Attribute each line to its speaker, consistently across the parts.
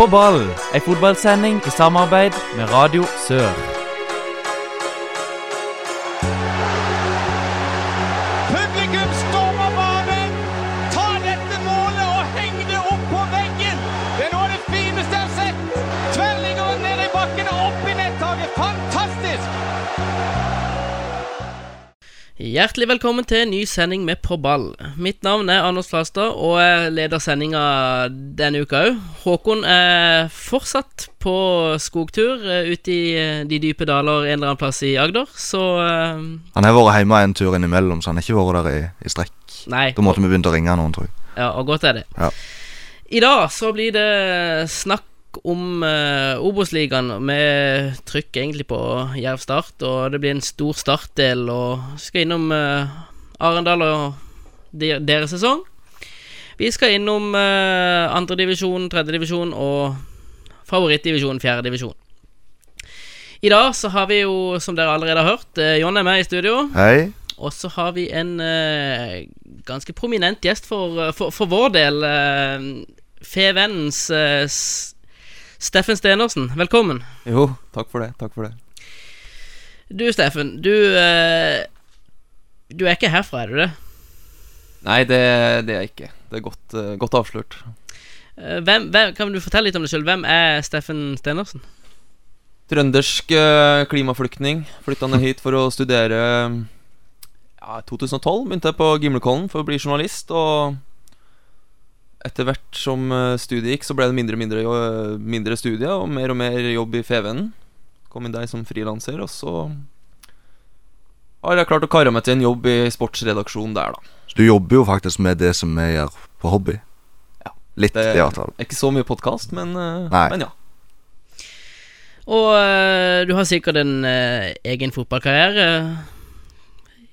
Speaker 1: På ball, ei fotballsending i samarbeid med Radio Sør.
Speaker 2: Hjertelig velkommen til en ny sending med På ball. Mitt navn er Anders Flastad, og jeg leder sendinga denne uka òg. Håkon er fortsatt på skogtur eh, ute i eh, de dype daler en eller annen plass i Agder, så eh,
Speaker 3: Han har vært hjemme en tur innimellom, så han har ikke vært der i, i strekk.
Speaker 2: Nei.
Speaker 3: Da måtte vi begynt å ringe noen, tror jeg.
Speaker 2: Ja, og godt er det.
Speaker 3: Ja.
Speaker 2: I dag så blir det snakk om uh, Obos-ligaen Vi trykker egentlig på Jerv Start, og det blir en stor startdel, og skal innom uh, Arendal og de, deres sesong. Vi skal innom uh, andredivisjon, tredjedivisjon og favorittdivisjon, fjerdedivisjon. I dag så har vi jo, som dere allerede har hørt, uh, John er med i studio.
Speaker 3: Hei.
Speaker 2: Og så har vi en eh, ganske prominent gjest for, eh, for, for vår del. Uh, Fevennens eh, Steffen Stenersen, velkommen.
Speaker 4: Jo, takk for det. Takk for det.
Speaker 2: Du, Steffen, du eh, Du er ikke herfra, er du det?
Speaker 4: Nei, det, det er jeg ikke. Det er godt, eh, godt avslørt.
Speaker 2: Eh, hvem, hvem, kan du fortelle litt om deg sjøl? Hvem er Steffen Stenersen?
Speaker 4: Trøndersk eh, klimaflyktning. Flytta ned hit for å studere Ja, i 2012 begynte jeg på Gimlekollen for å bli journalist. Og etter hvert som eh, studiet gikk, så ble det mindre og mindre, jo- mindre studier og mer og mer jobb i Fevennen. Kom inn der som frilanser, og så har jeg klart å karre meg til en jobb i sportsredaksjonen der, da.
Speaker 3: Så du jobber jo faktisk med det som vi gjør på hobby.
Speaker 4: Ja.
Speaker 3: Litt,
Speaker 4: Det
Speaker 3: i hvert fall.
Speaker 4: ikke så mye podkast, men, eh, men ja.
Speaker 2: Og eh, du har sikkert en eh, egen fotballkarriere eh,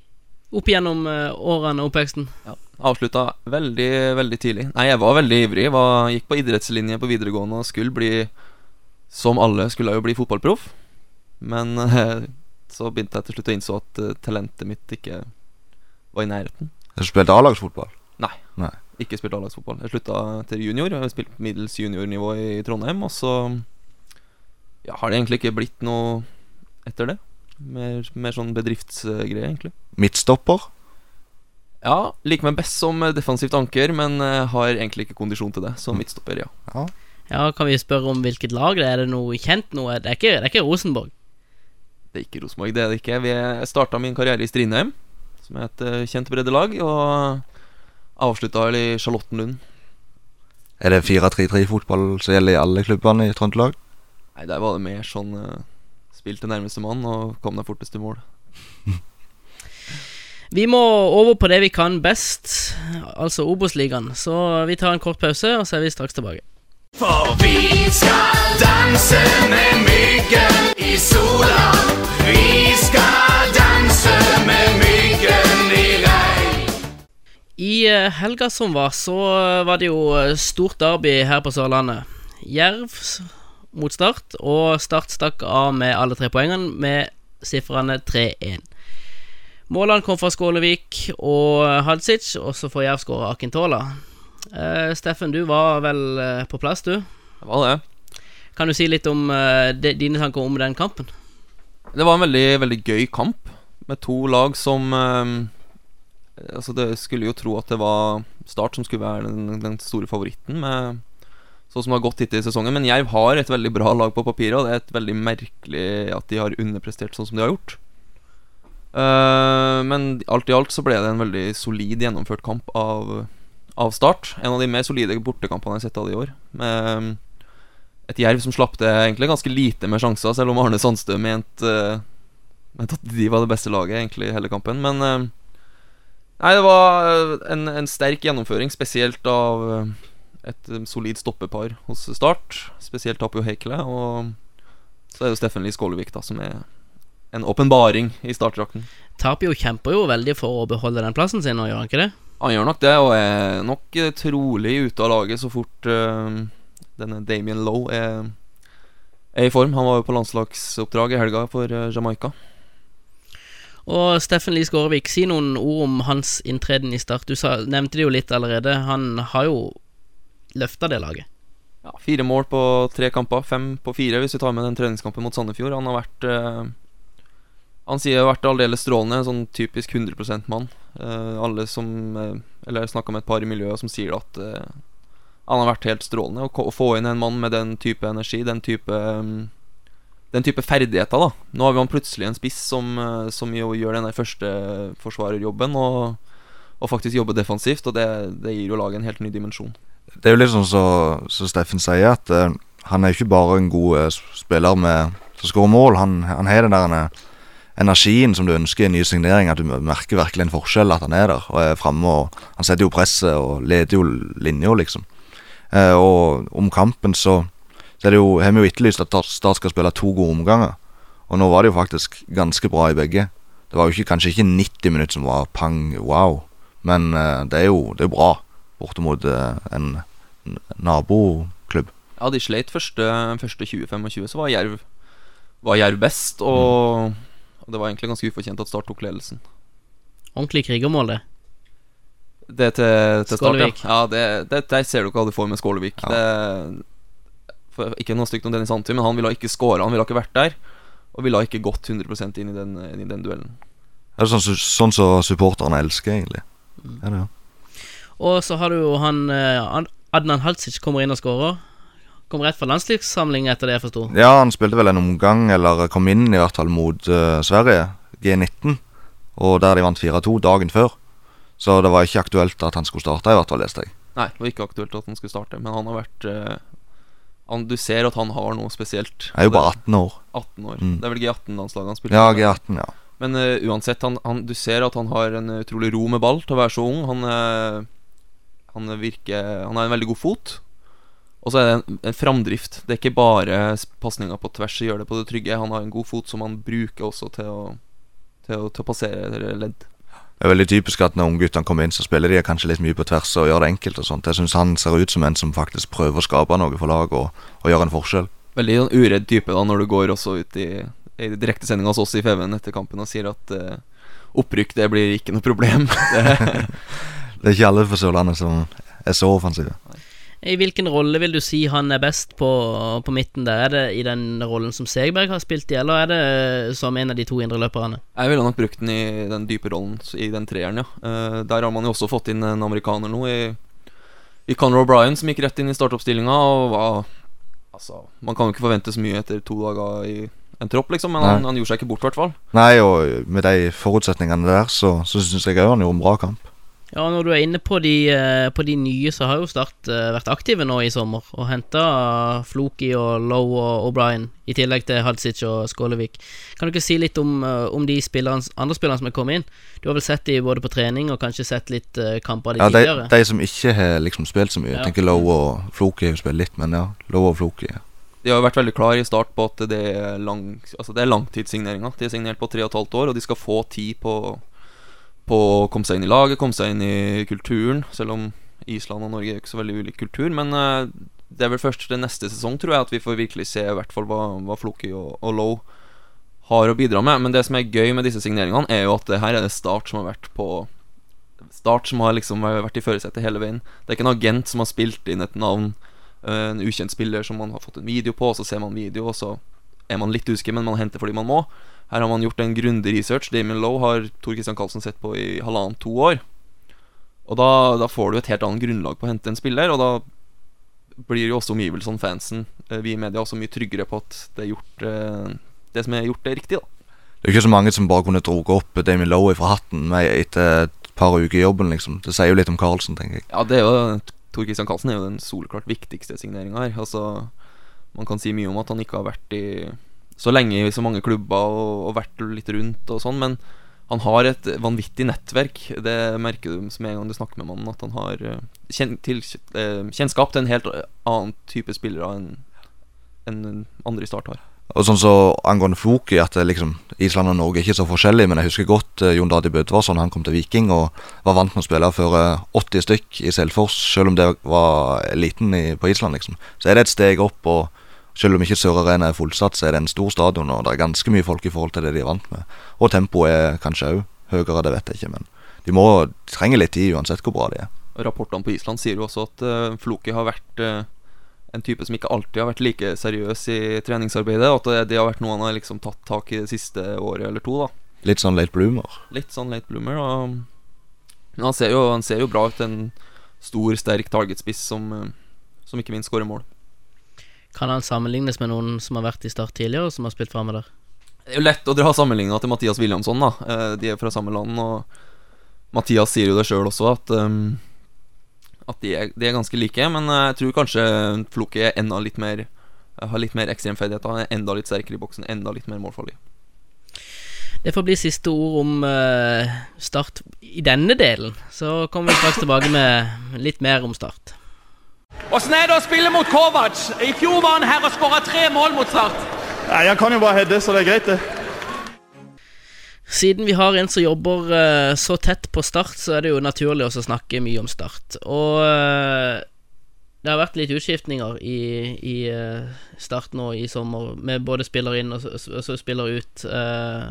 Speaker 2: opp gjennom uh, årene og oppveksten.
Speaker 4: Ja, Avslutta veldig, veldig tidlig. Nei, jeg var veldig ivrig. Var, gikk på idrettslinje på videregående og skulle bli Som alle skulle jeg jo bli fotballproff. Men så begynte jeg til slutt å innse at eh, talentet mitt ikke var i nærheten.
Speaker 3: Du spilte A-lagsfotball.
Speaker 4: Nei.
Speaker 3: Nei.
Speaker 4: Ikke spilt A-lagsfotball. Jeg slutta til junior. Jeg har spilt middels juniornivå i Trondheim, og så ja, har det egentlig ikke blitt noe etter det. Mer, mer sånn bedriftsgreie, egentlig.
Speaker 3: Midtstopper.
Speaker 4: Ja, liker meg best som eh, defensivt anker, men eh, har egentlig ikke kondisjon til det. Så midtstopper, ja.
Speaker 3: Ja.
Speaker 2: Ja, Kan vi spørre om hvilket lag det er? Er det noe kjent noe? Det er ikke, det er ikke Rosenborg.
Speaker 4: Det er ikke Rosenborg, det er det ikke. Vi starta min karriere i Strindheim, som er et eh, kjent breddelag, og avslutta vel i Charlottenlund.
Speaker 3: Er det 4-3-3-fotball som gjelder i alle klubbene i Trøndelag?
Speaker 4: Nei, der var det mer sånn Spilte nærmeste mann og kom deg fortest til mål.
Speaker 2: Vi må over på det vi kan best, altså Obos-ligaen. Så vi tar en kort pause, og så er vi straks tilbake.
Speaker 5: For vi skal danse med myggen i sola. Vi skal danse med myggen i regn.
Speaker 2: I eh, helga som var, så var det jo eh, stort derby her på Sørlandet. Jerv mot Start, og Start stakk av med alle tre poengene med sifrene 3-1. Målene kom fra Skålevik og Hadzic, og så får Jerv skåre Akintola. Uh, Steffen, du var vel eh, på plass, du?
Speaker 4: Det var det.
Speaker 2: Kan du si litt om uh, de, dine tanker om den kampen?
Speaker 4: Det var en veldig, veldig gøy kamp, med to lag som Altså, det skulle jo tro at det var Start som skulle være den, den store favoritten, med sånn som det har gått hittil i sesongen. Men Jerv har et veldig bra lag på papiret, og det er et veldig merkelig at de har underprestert sånn som de har gjort. Eh, men alt i alt så ble det en veldig solid gjennomført kamp av, av Start. En av de mer solide bortekampene jeg har sett av det i år. Med et Jerv som slapp det egentlig ganske lite med sjanser, selv om Arne Sandstø mente uh, mente at de var det beste laget egentlig hele kampen. Men uh, Nei, det var en, en sterk gjennomføring, spesielt av et solid stoppepar hos Start. Spesielt Tapio Heikele. Og så er det Steffen Lie Skålevik da som er en åpenbaring i startdrakten.
Speaker 2: Tapio kjemper jo veldig for å beholde den plassen sin, og gjør han ikke det?
Speaker 4: Han gjør nok det, og er nok eh, trolig ute av laget så fort uh, denne Damien Lowe er, er i form. Han var jo på landslagsoppdrag i helga for uh, Jamaica.
Speaker 2: Og Steffen Lie Skårevik, si noen ord om hans inntreden i Start. Du sa, nevnte det jo litt allerede. Han har jo løfta det laget.
Speaker 4: ja, fire mål på tre kamper. Fem på fire hvis vi tar med den treningskampen mot Sandefjord. Han har vært eh, Han sier har vært aldeles strålende. En sånn typisk 100 %-mann. Uh, alle som uh, Eller jeg snakka med et par i miljøet som sier at uh, han har vært helt strålende. Å, få inn en mann med den type energi, den type um, den type ferdigheter, da. Nå har vi han plutselig en spiss som, eh, som gjør den der første forsvarerjobben, og, og faktisk jobber defensivt, og det, det gir jo laget en helt ny dimensjon.
Speaker 3: Det er jo litt sånn som så Steffen sier, at eh, han er jo ikke bare en god eh, spiller med, som skårer mål. Han, han har den der eh, energien som du ønsker i ny signering. At du merker virkelig en forskjell, at han er der og er framme. Han setter jo presset og leder jo linja, liksom. Eh, og om kampen så, så er det jo, har vi jo etterlyst at Start skal spille to gode omganger. Og nå var det jo faktisk ganske bra i begge. Det var jo ikke, kanskje ikke 90 minutter som var pang wow, men eh, det er jo det er bra bortimot eh, en naboklubb.
Speaker 4: Ja, de sleit første, første 20-25, så var Jerv, var Jerv best, og, og det var egentlig ganske ufortjent at Start tok ledelsen.
Speaker 2: Ordentlig krigermål, det.
Speaker 4: Det til, til Start, ja. ja det, det, der ser du hva du får med Skålevik.
Speaker 3: Ja.
Speaker 4: Det, for, ikke noe stygt om Dennis Antwi, men han ville ikke skåra, han ville ikke vært der. Og ville ikke gått 100% inn i den, inn i den duellen.
Speaker 3: Det er sånn som sånn som supporterne elsker, egentlig. Ja, det, ja.
Speaker 2: Og så har du jo han eh, Adnan Halsic kommer inn og skårer. Kom rett fra landslagssamling, etter det jeg forsto.
Speaker 3: ja, han spilte vel en omgang, eller kom inn i hvert fall mot uh, Sverige, G19, og der de vant 4-2 dagen før. Så det var ikke aktuelt at han skulle starte, i hvert fall, leste jeg.
Speaker 4: Nei, det var ikke aktuelt at han skulle starte, men han har vært uh, han, Du ser at han har noe spesielt.
Speaker 3: Han er jo bare 18 år.
Speaker 4: 18 år.
Speaker 3: Mm.
Speaker 4: Det er vel G18-landslaget han spiller
Speaker 3: Ja. G18, ja.
Speaker 4: Men uh, uansett, han, han, du ser at han har en utrolig ro med ball til å være så ung. Han, uh, han virker Han har en veldig god fot. Og så er det en, en framdrift. Det er ikke bare pasninga på tvers som gjør det på det trygge. Han har en god fot som han bruker også til å, til å, til å passere ledd.
Speaker 3: Det er veldig typisk at når ungguttene kommer inn, så spiller de kanskje litt mye på tvers og gjør det enkelt og sånt. Jeg syns han ser ut som en som faktisk prøver å skape noe for laget og, og gjøre en forskjell.
Speaker 4: Veldig sånn uredd type da når du går også ut i, i direktesendinga hos oss i FVN etter kampen og sier at eh, opprykk det blir ikke noe problem. det,
Speaker 3: er ikke alle på Sørlandet som er så offensive.
Speaker 2: I hvilken rolle vil du si han er best på, på midten der? Er det i den rollen som Segberg har spilt i, eller er det som en av de to indreløperne?
Speaker 4: Jeg ville nok brukt den i den dype rollen, i den treeren, ja. Eh, der har man jo også fått inn en amerikaner nå, i, i Conor O'Brien, som gikk rett inn i startoppstillinga. Altså, man kan jo ikke forvente så mye etter to dager i en tropp, liksom, men han, han gjorde seg ikke bort, i hvert fall.
Speaker 3: Nei, og med de forutsetningene der, så, så syns jeg òg han gjorde en bra kamp.
Speaker 2: Ja, Når du er inne på de, eh, på de nye, så har jo Start eh, vært aktive nå i sommer og henta Floki og Lowe og O'Brien, i tillegg til Hadzic og Skålevik. Kan du ikke si litt om, eh, om de spillerne, andre spillerne som er kommet inn? Du har vel sett de både på trening og kanskje sett litt eh, kamper av de
Speaker 3: Ja, de,
Speaker 2: tidligere?
Speaker 3: de som ikke har liksom spilt så mye.
Speaker 2: Ja.
Speaker 3: Jeg tenker Lowe og Floki har spilt litt, men ja. Lowe og Floki. Ja.
Speaker 4: De har vært veldig klar i start på at det er, lang, altså det er langtidssigneringer. De er signert på tre og et halvt år, og de skal få tid på, på å komme seg inn i laget, komme seg inn i kulturen. Selv om Island og Norge er ikke så veldig ulik kultur. Men eh, det er vel først til neste sesong, tror jeg, at vi får virkelig se i hvert fall hva, hva Floki og, og Low har å bidra med. Men det som er gøy med disse signeringene, er jo at det her er det Start som har vært på Start som har liksom vært i førersetet hele veien. Det er ikke en agent som har spilt inn et navn, eh, en ukjent spiller som man har fått en video på, og så ser man video, og så er man litt usikker, men man henter fordi man må. Her har man gjort en grundig research. Damien Lowe har Tor Christian Carlsen sett på i halvannet to år. Og da, da får du et helt annet grunnlag på å hente en spiller, og da blir jo også omgivelsene, fansen, eh, vi i media også mye tryggere på at det gjort eh, Det som er gjort, er riktig, da.
Speaker 3: Det er ikke så mange som bare kunne droge opp Damien Lowe fra hatten med etter et par uker i jobben, liksom. Det sier jo litt om Carlsen, tenker jeg.
Speaker 4: Ja, det er jo Tor Christian Carlsen er jo den soleklart viktigste signeringa her. Altså, man kan si mye om at han ikke har vært i så lenge i så mange klubber og, og vært litt rundt og sånn, men han har et vanvittig nettverk. Det merker du med en gang du snakker med mannen, at han har eh, kjen, til, eh, kjennskap til en helt annen type spillere enn en andre i Start har.
Speaker 3: Og sånn så angående Floki, at liksom Island og Norge er ikke så forskjellige, men jeg husker godt uh, Jon Dadi Bødvarsson. Han kom til Viking og var vant med å spille for uh, 80 stykk i Selfors, selv om det var eliten på Island, liksom. Så er det et steg opp, og selv om ikke Sør Arena er fullsatt, så er det en stor stadion, og det er ganske mye folk i forhold til det de er vant med. Og tempoet er kanskje òg høyere, det vet jeg ikke, men de må de trenger litt tid uansett hvor bra de er.
Speaker 4: Rapportene på Island sier jo også at uh, Floki har vært uh, en type som ikke alltid har vært like seriøs i treningsarbeidet. Og at det, det har vært noe han har liksom tatt tak i det siste året eller to. da
Speaker 3: Litt sånn late bloomer.
Speaker 4: Litt sånn late bloomer. Og, men han ser, jo, han ser jo bra ut. En stor, sterk targetspiss som, eh, som ikke minst skårer mål.
Speaker 2: Kan han sammenlignes med noen som har vært i Start tidligere, og som har spilt framme der?
Speaker 4: Det er jo lett å dra sammenligninga til Mathias Williamson. da Eh, De er fra samme land. Og Mathias sier jo det sjøl også, at um, At de er, de er ganske like. Men eh, jeg tror kanskje Floki er enda litt mer har litt mer ekstremferdigheter. Han er enda litt sterkere i boksen, enda litt mer målfarlig.
Speaker 2: Det får bli siste ord om Start i denne delen. Så kommer vi straks tilbake med litt mer om Start.
Speaker 5: Åssen er det å spille mot Kovac? I fjor var han her og skåra tre mål mot Start.
Speaker 6: Nei, Han kan jo bare heade, så det er greit, det.
Speaker 2: Siden vi har en som jobber eh, så tett på Start, så er det jo naturlig også å snakke mye om Start. Og eh, det har vært litt utskiftninger i, i eh, Start nå i sommer, med både spiller inn og så, og så spiller ut. eh,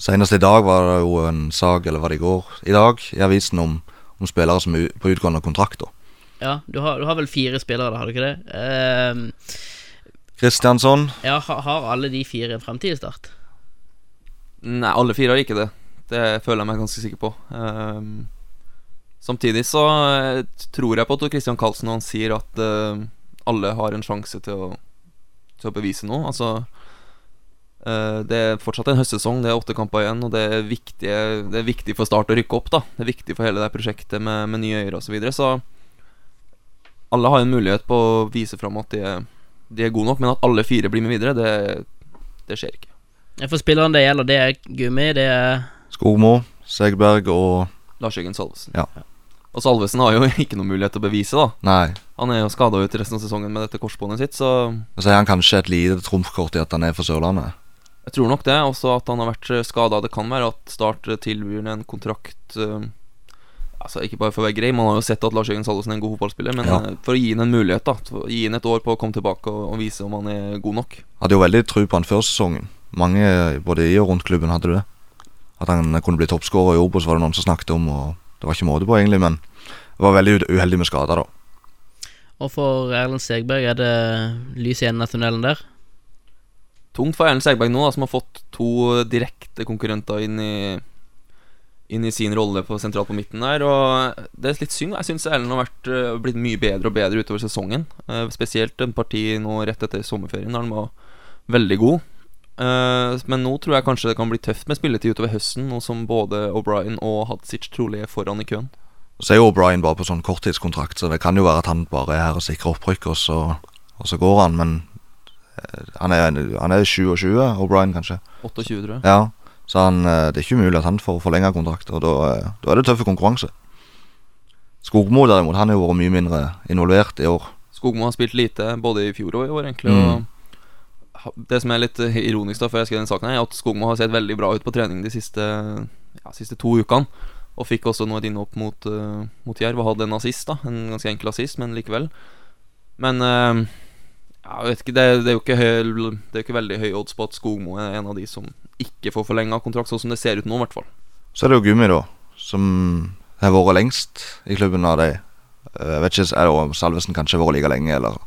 Speaker 3: Senest i dag var det jo en sak, eller var det i går, i dag, i avisen om, om spillere som er på utgående kontrakter.
Speaker 2: Ja, du har, du har vel fire spillere, da, har du ikke det? Eh,
Speaker 3: Kristiansson,
Speaker 2: ja, ha- har alle de fire en fremtid i Start?
Speaker 4: Nei, alle fire har ikke det. Det føler jeg meg ganske sikker på. Ehm, samtidig så eh, tror jeg på Tor Christian Karlsen når han sier at uh, alle har en sjanse til å, til å bevise noe. Altså uh, Det er fortsatt en høstsesong, det er åtte kamper igjen, og det er, viktig, det er viktig for Start å rykke opp. da Det er viktig for hele det prosjektet med, med nye øyre osv. Så, videre, så alle har en mulighet på å vise fram at de er, de er gode nok, men at alle fire blir med videre, det, det skjer ikke.
Speaker 2: For spilleren det gjelder, det er Gummi, det er
Speaker 3: Skogmo, Segberg og
Speaker 4: Lars Jørgen Salvesen.
Speaker 3: Ja.
Speaker 4: Og Salvesen har jo ikke noen mulighet til å bevise, da.
Speaker 3: Nei.
Speaker 4: Han er jo skada ut resten av sesongen med dette korsbåndet sitt, så
Speaker 3: Så er han kanskje et lite trumfkort i at han er fra Sørlandet.
Speaker 4: jeg tror nok det. Også at han har vært skada. Det kan være at Start tilbyr en kontrakt eh, Altså Ikke bare for å være grei, man har jo sett at Lars Jørgen Salvesen er en god fotballspiller, men
Speaker 3: Ja.
Speaker 4: eh, for å gi ham en mulighet, da. For å gi ham et år på å komme tilbake og, og vise om han er god nok.
Speaker 3: Hadde jo veldig tro på han før sesongen. Mange både i og rundt klubben hadde det. At han kunne bli toppskårer i Obos, var det noen som snakket om. Og det var ikke måte på, egentlig, men det var veldig uheldig med skader, da.
Speaker 2: Og for Erlend Segberg er det lys i enden av tunnelen der.
Speaker 4: Tungt for Erlend Segberg nå, da, som har fått to direkte konkurrenter inn i Inn i sin rolle på sentralt på midten der. Og det er litt synd. Jeg syns Erlend har vært, eh, blitt mye bedre og bedre utover sesongen. Eh, spesielt en parti nå rett etter sommerferien, der han var veldig god. Eh, men nå tror jeg kanskje det kan bli tøft med spilletid utover høsten, nå som både O'Brien og Hadzic trolig er foran i køen.
Speaker 3: Så er jo O'Brien bare på sånn korttidskontrakt, så det kan jo være at han bare er her og sikrer opprykk, og så, og så går han. Men han er, han er 27, O'Brien kanskje.
Speaker 4: 28, tror jeg.
Speaker 3: Ja, så han, eh, det er ikke umulig at han får forlenga kontrakt, og da, eh, da er det tøff konkurranse. Skogmo derimot, han har jo vært mye mindre involvert i år.
Speaker 4: Skogmo har spilt lite både i fjor og i år, egentlig.
Speaker 3: Mm.
Speaker 4: Og det som er litt eh, ironisk, da før jeg skrev den saken, her er at Skogmo har sett veldig bra ut på trening de siste, ja, siste to ukene. Og fikk også nå et innhopp mot, uh, mot Jerv og hadde en assist, da. En ganske enkel assist, men likevel. Men uh, jeg vet ikke, det, det er jo ikke, høy, det er jo ikke veldig høy odds på at Skogmo er en av de som ikke får forlenga kontrakt, sånn som det ser ut nå, i hvert fall.
Speaker 3: Så er det jo Gummi, da, som har vært lengst i klubben av de. Eh, Jeg vet ikke, er det om Salvesen kanskje har vært like lenge, eller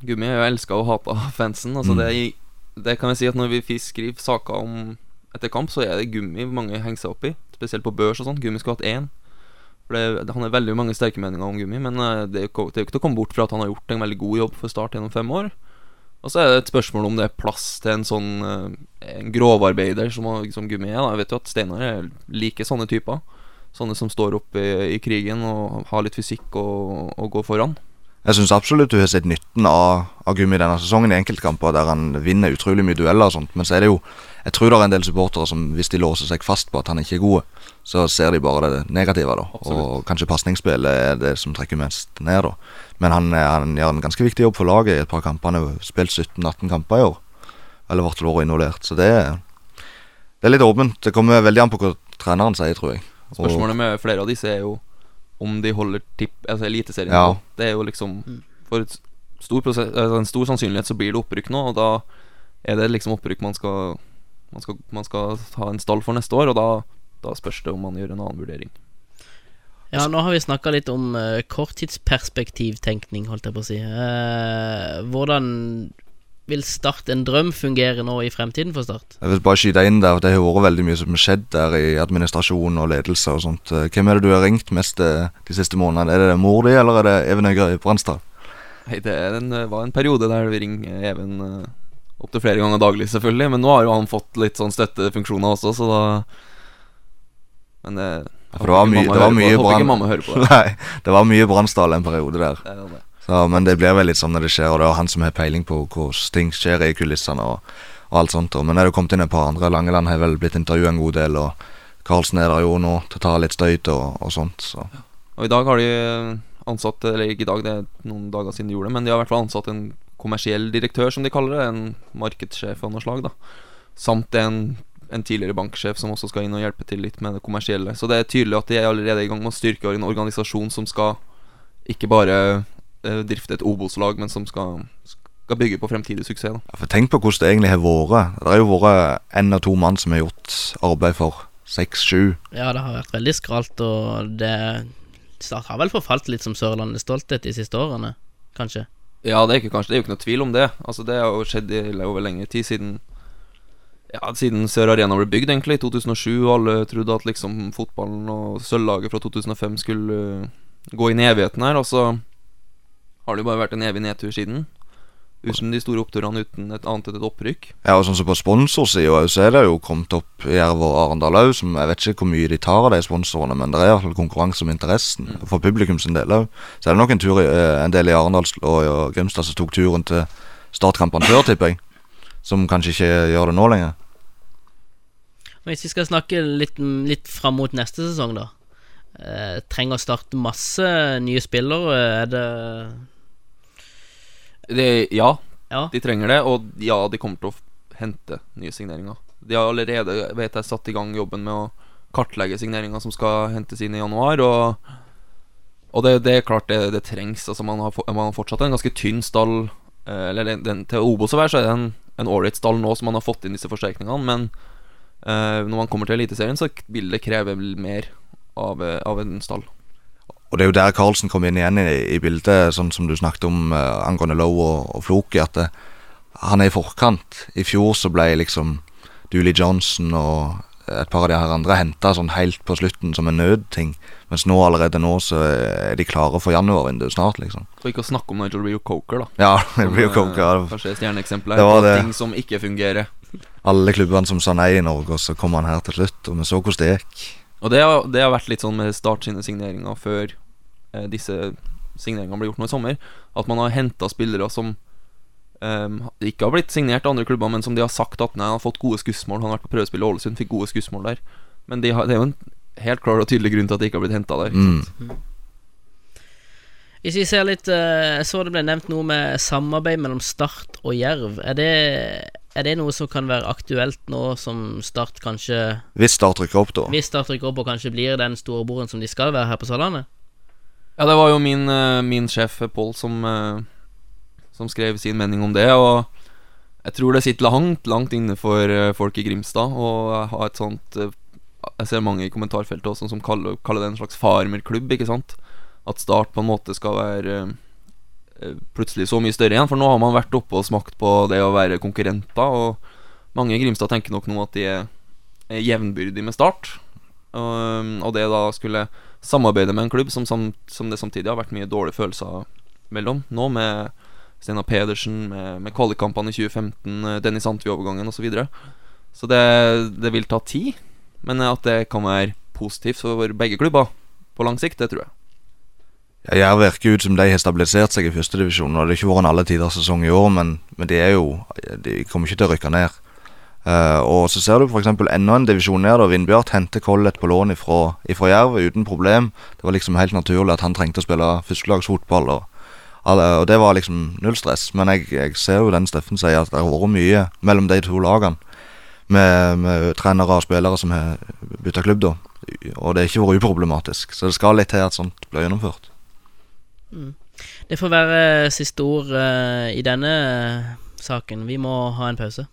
Speaker 4: Gummi er jo elska og hata av fansen. Altså
Speaker 3: Mm.
Speaker 4: det, det kan vi si at når vi skriver saker om etter kamp, så er det Gummi mange henger seg opp i. Spesielt på børs og sånn. Gummi skulle hatt én. For det, Han har veldig mange sterke meninger om Gummi, men eh, det det er jo ikke til å komme bort fra at han har gjort en veldig god jobb for Start gjennom fem år. Og så er det et spørsmål om det er plass til en sånn eh, En grovarbeider som, som Gummi er. Jeg vet jo at Steinar er like sånne typer. Sånne som står opp i, i krigen og har litt fysikk og, og går foran.
Speaker 3: Jeg syns absolutt du har sett nytten av, av Gummi denne sesongen i enkeltkamper der han vinner utrolig mye dueller og sånt. Men så er det jo Jeg tror det er en del supportere som hvis de låser seg fast på at han ikke er god, så ser de bare det negative, da.
Speaker 4: Absolutt.
Speaker 3: Og kanskje pasningsspillet er det som trekker mest ned, da. Men han, han gjør en ganske viktig jobb for laget i et par kamper. Han har spilt 17-18 kamper i år. Eller vært vært involvert. Så det det er litt åpent. Det kommer veldig an på hva treneren sier, tror jeg. Og-
Speaker 4: Spørsmålet med flere av disse er jo om de holder tipp Altså Eliteserien.
Speaker 3: Ja.
Speaker 4: Det er jo liksom For stor prosess, altså en stor sannsynlighet så blir det opprykk nå, og da er det liksom opprykk man skal Man skal, man skal ha en stall for neste år, og da, da spørs det om man gjør en annen vurdering.
Speaker 2: Ja, nå har vi snakka litt om uh, korttidsperspektivtenkning, holdt jeg på å si. Uh, hvordan vil Start en drøm fungere nå i fremtiden for Start?
Speaker 3: Jeg vil bare skyte inn der, Det har vært veldig mye som har skjedd der i administrasjon og ledelse og sånt. Eh, Hvem er det du har ringt mest de siste månedene? Er det mor di, eller er det Even Øygard Bransdal?
Speaker 4: Nei, det en, var en periode der vi ringer Even uh, opptil flere ganger daglig, selvfølgelig. Men nå har jo han fått litt sånn støttefunksjoner også, så da Men det
Speaker 3: Ja, for det var mye- det var mye brann-. Nei, det var mye Brannsdal en periode der.
Speaker 4: det, er det.
Speaker 3: Så, men det blir vel litt sånn når det skjer, og det er han som har peiling på hvordan ting skjer i kulissene og, og alt sånt. Og, men det er jo kommet inn et par andre. Langeland har vel blitt intervjuet en god del, og Karlsen er der jo nå til å ta litt støyt og, og sånt. Så.
Speaker 4: Og i dag har de ansatt Eller ikke i dag, det er noen dager siden de gjorde det, men de har i hvert fall ansatt en kommersiell direktør, som de kaller det. En markedssjef av noe slag, da. Samt en, en tidligere banksjef som også skal inn og hjelpe til litt med det kommersielle. Så det er tydelig at de er allerede i gang med å styrke en organisasjon som skal ikke bare eh, drifte et Obos-lag, men som skal, skal bygge på fremtidig suksess. Da.
Speaker 3: Ja, For tenk på hvordan det egentlig har vært. Det har jo vært én av to mann som har gjort arbeid for seks-sju.
Speaker 2: Ja, det har vært veldig skralt, og det Start har vel forfalt litt som Sørlandets stolthet de siste årene, kanskje?
Speaker 4: Ja, det er, ikke, kanskje, det er jo ikke noe tvil om det. Altså Det har jo skjedd i, over lengre tid, siden Ja, siden Sør Arena ble bygd, egentlig, i 2007. Og alle trodde at liksom fotballen og sølvlaget fra 2005 skulle uh, gå inn i evigheten her. Og så har det jo bare vært en evig nedtur siden. Uten de store oppturene, uten et annet enn et opprykk.
Speaker 3: Ja, og sånn som På sponsorsida så er det jo kommet opp Jerv og Arendal òg, som jeg vet ikke hvor mye de tar av de sponsorene, men det er i hvert fall konkurranse om interessen. For publikum sin del òg. Så er det nok en, tur i, eh, en del i Arendal og, og Grimstad som tok turen til startkampene før, tipper jeg. Som kanskje ikke gjør det nå lenger.
Speaker 2: Hvis vi skal snakke litt, litt fram mot neste sesong, da. Eh, trenger å starte masse nye spillere. Er det
Speaker 4: Det, ja,
Speaker 2: Ja.
Speaker 4: de trenger det, og ja, de kommer til å hente nye signeringer. De har allerede, vet jeg, satt i gang jobben med å kartlegge signeringer som skal hentes inn i januar, og, og det, det er klart det, det trengs. Altså man har, man har fortsatt en ganske tynn stall, eh, eller den, den, til Obos å være, så er det en, en ålreit stall nå som man har fått inn disse forsterkningene, men uh, når man kommer til Eliteserien, så vil det kreve mer av, eh, av en stall.
Speaker 3: Og det er jo der Carlsen kom inn igjen i, i bildet, sånn som du snakket om uh, angående Lowe og, og Floki, at det, han er i forkant. I fjor så ble liksom Dooley Johnson og et par av de her andre henta sånn helt på slutten som en nødting. Mens nå allerede nå så er de klare for januarvinduet snart, liksom.
Speaker 4: Og ikke å snakke om Nigel Rio Coker, da.
Speaker 3: Ja, Rio Coker jo
Speaker 4: Som, eh, Kanskje stjerneeksempelet
Speaker 3: Det var det.
Speaker 4: ting som ikke fungerer.
Speaker 3: Alle klubbene som sa nei i Norge, og så kom han her til slutt. Og vi så hvordan det gikk.
Speaker 4: Og det har, det har vært litt sånn med Start sine signeringer før eh, disse signeringene ble gjort nå i sommer, at man har henta spillere som eh, ikke har blitt signert av andre klubber, men som de har sagt at nei, han har fått gode skussmål. Han har vært på prøvespill i Ålesund, fikk gode skussmål der. Men de har, det er jo en helt klar og tydelig grunn til at de ikke har blitt henta der. ikke sant?
Speaker 3: Mm.
Speaker 2: Hvis vi ser litt eh, Jeg så det ble nevnt noe med samarbeid mellom Start og Jerv. Er det, er det noe som kan være aktuelt nå som Start kanskje
Speaker 3: Hvis Start rykker opp, da.
Speaker 2: Hvis Start rykker opp og kanskje blir den storebroren som de skal være her på Sørlandet?
Speaker 4: Ja, det var jo min, eh, min sjef Pål som, eh, som skrev sin mening om det. Og jeg tror det sitter langt, langt inne for eh, folk i Grimstad å ha et sånt eh, Jeg ser mange i kommentarfeltet også som kaller, kaller det en slags farmerklubb, ikke sant? At Start på en måte skal være eh, plutselig så mye større igjen. For nå har man vært oppe og smakt på det å være konkurrenter, og mange i Grimstad tenker nok nå at de er jevnbyrdige med Start. Og, og det da skulle samarbeide med en klubb som, som, som det samtidig har vært mye dårlige følelser mellom. Nå med Steinar Pedersen, med, med kvalikkampene i 2015, eh, Dennis Antvi-overgangen osv. Så, videre. så det, det vil ta tid, men at det kan være positivt for begge klubber på lang sikt, det tror jeg.
Speaker 3: Ja, Jerv virker ut som de har stabilisert seg i førstedivisjon. Det har ikke vært en alle tiders sesong i år, men, men de jo De kommer ikke til å rykke ned. Eh, og så ser du f.eks. enda en divisjon ned. Vindbjart henter Collett på lån ifra, ifra Jerv uten problem. Det var liksom helt naturlig at han trengte å spille førstelagsfotball. Og, og det var liksom null stress. Men jeg, jeg ser jo den Steffen sier, at det har vært mye mellom de to lagene. Med, med trenere og spillere som har bytta klubb, da. Og det har ikke vært uproblematisk. Så det skal litt til at sånt blir gjennomført.
Speaker 2: Det får være siste ord uh, i denne eh, saken. Vi må ha en pause.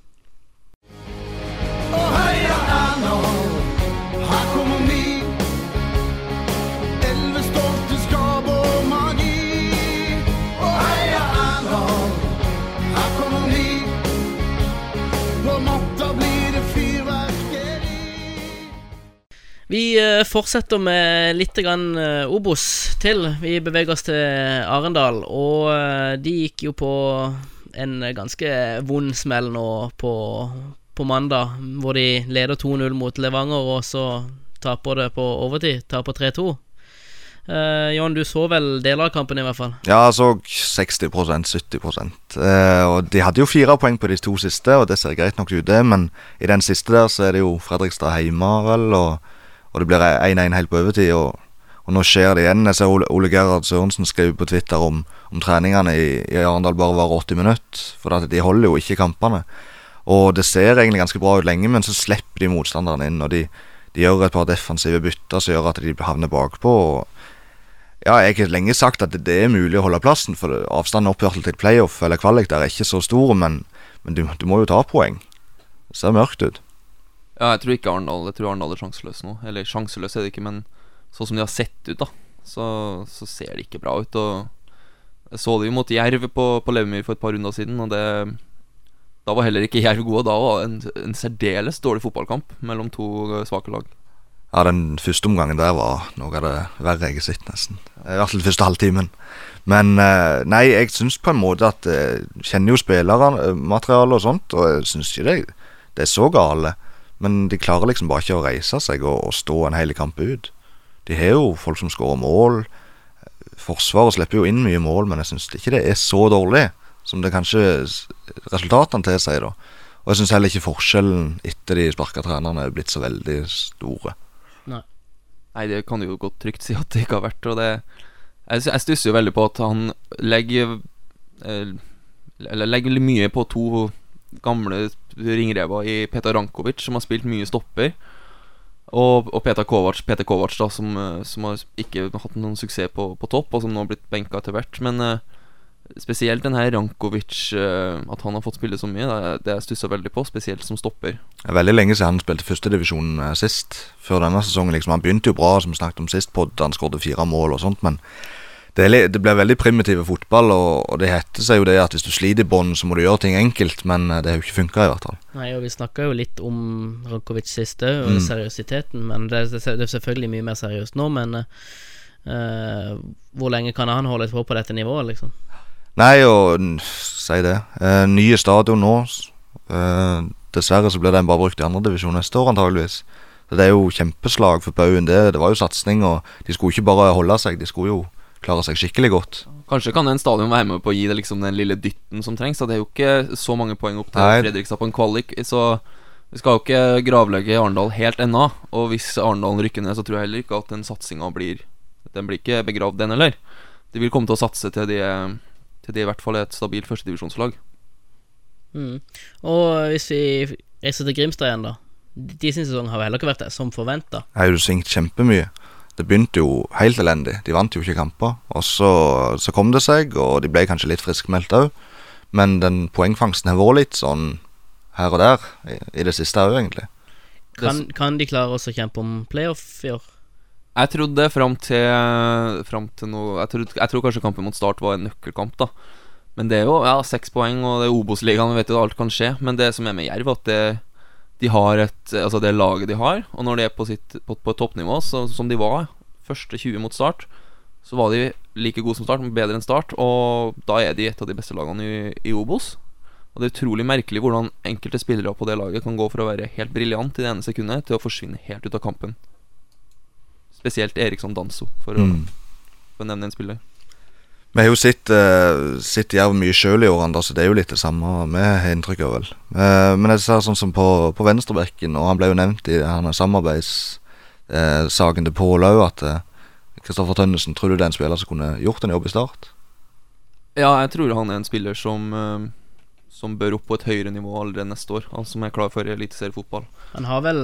Speaker 7: Vi
Speaker 2: eh, fortsetter med litt grann eh, Obos til. Vi beveger oss til Arendal, og eh, de gikk jo på en ganske vond smell nå på, på mandag, hvor de leder 2-0 mot Levanger, og så taper det på overtid. Taper 3-2. Uh, Jon, du så vel deler av kampen, i hvert fall?
Speaker 3: Ja, jeg så 60% 70 eh, Og de hadde jo fire poeng på de to siste, og det ser greit nok ut, det. Men i den siste der så er det jo Fredrikstad hjemme, vel, og, og det blir 1-1 helt på overtid. Og, og, nå skjer det igjen. Jeg ser Ole, Ole Gerhard Sørensen skrive på Twitter om, om treningene i, i Arendal bare var 80 minutter. For de holder jo ikke kampene. Og det ser egentlig ganske bra ut lenge, men så slipper de motstanderne inn. Og de, de gjør et par defensive bytter som gjør at de havner bakpå. og ja, jeg har lenge sagt at det er mulig å holde plassen, for avstanden opp til playoff eller kvalik der er ikke så stor, men, men du, du, må jo ta poeng. Det ser mørkt ut.
Speaker 4: Ja, jeg tror ikke Arendal Jeg tror Arendal er sjanseløs nå. Eller sjanseløs er det ikke, men sånn som de har sett ut, da, så, så ser det ikke bra ut. Og jeg så det jo mot Jerv på, på Levemyr for et par runder siden, og det Da var heller ikke Jerv gode. Da var det en, en særdeles dårlig fotballkamp mellom to svake lag.
Speaker 3: Ja, den første omgangen der var noe av det verre jeg har sett, nesten. I hvert fall første halvtimen. Men eh, nei, jeg syns på en måte at Jeg eh, kjenner jo spillermaterialet og sånt, og jeg syns ikke det, det, er så gale. Men de klarer liksom bare ikke å reise seg og, og stå en hel kamp ut. De har jo folk som skårer mål. Forsvaret slipper jo inn mye mål, men jeg syns ikke det er så dårlig som det kanskje resultatene tilsier, da. Og jeg syns heller ikke forskjellen etter de sparka trenerne er blitt så veldig store.
Speaker 4: Nei, Nei, det kan du jo godt trygt si at det ikke har vært. Og det Jeg, jeg stusser jo veldig på at han legger eh, Eller legger mye på to gamle ringrever i Petar Rankovic, som har spilt mye stopper. Og, og Peter Kovac, Peter Kovac da som, eh, som, har ikke hatt noen suksess på, på topp, og som nå har blitt benka etter hvert. Men uh, Spesielt den her Rankovic, uh, at han har fått spille så mye, det, har jeg stussa veldig på. Spesielt som stopper.
Speaker 3: Er veldig lenge siden han spilte førstedivisjon sist. Før denne sesongen. liksom Han begynte jo bra, som vi snakket om sist pod. Han skåret fire mål og sånt, men det, det ble veldig primitive fotball. Og, og det heter seg jo det at hvis du sliter i bånn, så må du gjøre ting enkelt, men uh, det har jo ikke funka, i hvert fall.
Speaker 2: Nei, og vi snakka jo litt om Rankovic sist òg, og mm. seriøsiteten. Men det, det, er selvfølgelig mye mer seriøst nå, men hvor lenge kan han holde på på dette nivået, liksom?
Speaker 3: Nei, og si det. Uh, nye stadion nå. Uh, dessverre så blir den bare brukt i andredivisjon neste år, antageligvis. Så Det er jo kjempeslag for Baugen. Det, det var jo satsing, og de skulle ikke bare holde seg, de skulle jo klare seg skikkelig godt.
Speaker 4: Kanskje kan en stadion være med på å gi det liksom den lille dytten som trengs. Det er jo ikke så mange poeng opp til Nei. Fredrikstad på en kvalik, så vi skal jo ikke gravlegge Arendal helt ennå. Og hvis Arendal rykker ned, så tror jeg heller ikke at den satsinga blir Den blir ikke begravd, den heller. De vil komme til å satse til de til de i hvert fall er et stabilt førstedivisjonslag.
Speaker 2: Mm. Og hvis vi reiser til Grimstad igjen, da. De sin sesong har vel heller ikke vært det som forventa.
Speaker 3: Har jo svingt kjempemye. Det begynte jo helt elendig. De vant jo ikke kamper. Og så, så kom det seg, og de ble kanskje litt friskmeldt òg. Men den poengfangsten har vært litt sånn her og der i, i det siste òg, egentlig.
Speaker 2: Kan, kan, de klare oss å kjempe om playoff i år?
Speaker 4: Jeg trodde fram til, frem til noe jeg, trodde, jeg tror kanskje kampen mot Start var en nøkkelkamp, da. Men det er jo ja, seks poeng, og det er Obos-ligaen, vi vet jo alt kan skje. Men det som er med Jerv, at det, de har et Altså det laget de har, og når de er på, sitt, på, på et toppnivå, så, som de var første 20 mot Start, så var de like gode som Start, men bedre enn Start. Og da er de et av de beste lagene i, i Obos. Og det er utrolig merkelig hvordan enkelte spillere på det laget kan gå fra å være helt briljant i det ene sekundet til å forsvinne helt ut av kampen. Spesielt Eriksson Danso, for, mm. å, å nevne en spiller.
Speaker 3: Vi har jo sett, uh, sett Jerv mye sjøl i årene, så det er jo litt det samme vi har inntrykk av. vel uh, Men jeg ser sånn som på, på venstrebekken, og han ble jo nevnt i samarbeidssaken uh, til Pål òg, at Kristoffer uh, Tønnesen, tror du det er en spiller som kunne gjort en jobb i Start?
Speaker 4: Ja, jeg tror han er en spiller som uh, som bør opp på et høyere nivå allerede neste år. Han som er klar for eliteseriefotball.
Speaker 2: Han har vel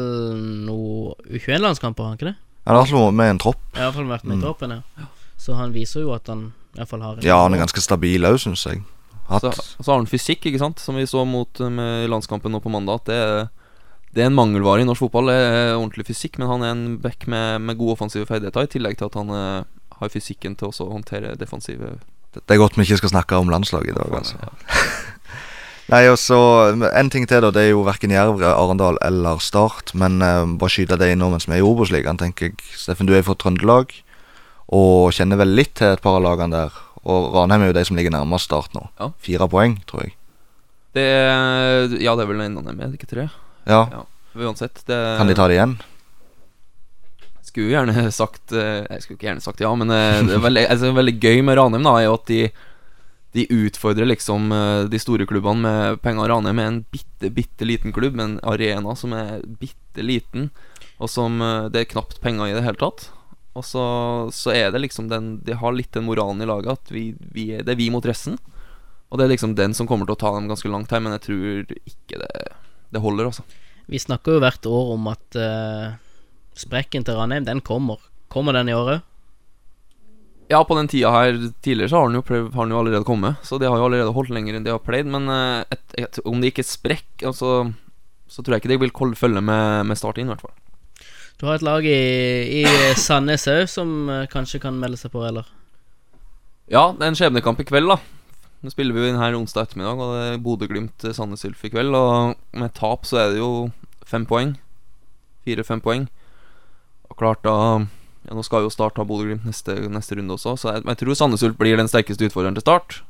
Speaker 2: noe U21-landskamper, har han ikke det?
Speaker 3: Han har vært med en tropp.
Speaker 2: Ja, iallfall vært med i mm. troppen, ja. Så han viser jo at han iallfall har
Speaker 3: Ja, han er ganske stabil òg, syns jeg.
Speaker 4: Så, så, har han fysikk, ikke sant, som vi så mot eh, med landskampen nå på mandag. At det det er en mangelvare i norsk fotball. Det er ordentlig fysikk, men han er en back med, med gode offensive ferdigheter, i tillegg til at han eh, har fysikken til å håndtere defensive
Speaker 3: Det er godt vi ikke skal snakke om landslaget i dag, altså. Nei, og så En ting til, da. Det er jo verken Jerv, Arendal eller Start. Men eh, bare skyte det inn nå mens vi er i Obos-ligaen, tenker jeg. Steffen, du er fra Trøndelag og kjenner vel litt til et par av lagene der. Og Ranheim er jo de som ligger nærmest Start nå.
Speaker 4: Ja.
Speaker 3: Fire poeng, tror jeg.
Speaker 4: Det er, Ja, det er vel annen med, ikke tre?
Speaker 3: Ja,
Speaker 4: Ja. Uansett. Det
Speaker 3: Kan de ta det igjen?
Speaker 4: Skulle gjerne sagt eh, Jeg skulle ikke gjerne sagt ja, men eh, det er veldig, altså, veldig gøy med Ranheim, da, er jo at de de utfordrer liksom eh, de store klubbene med penger. Ranheim er en bitte, bitte liten klubb med en arena som er bitte liten, og som det er knapt penger i det hele tatt. Og så, så er det liksom den De har litt den moralen i laget at vi, vi det er vi mot resten. Og det er liksom den som kommer til å ta dem ganske langt her, men jeg tror ikke det, det holder, altså.
Speaker 2: Vi snakker jo hvert år om at uh, sprekken til Ranheim, den kommer. Kommer den i året?
Speaker 4: Ja, på den tida her tidligere så har den jo, prøv, har den jo allerede kommet. Så de har jo allerede holdt lenger enn de har pleid. Men eh, et, et, om det ikke sprekker, altså, så tror jeg ikke de vil følge med, med Start inn, i hvert fall.
Speaker 2: Du har et lag i, i Sandnes òg som eh, kanskje kan melde seg på, eller?
Speaker 4: Ja, det er en skjebnekamp i kveld, da. Nå spiller vi jo inn her onsdag ettermiddag, og det er Bodø-Glimt-Sandnes Ulf i kveld. Og med tap så er det jo fem poeng. Fire-fem poeng. Og klart da ja, Nå skal jo Start ha Bodø-Glimt neste, neste runde også, så jeg, jeg tror Sandnes Ulf blir den sterkeste utfordreren til Start.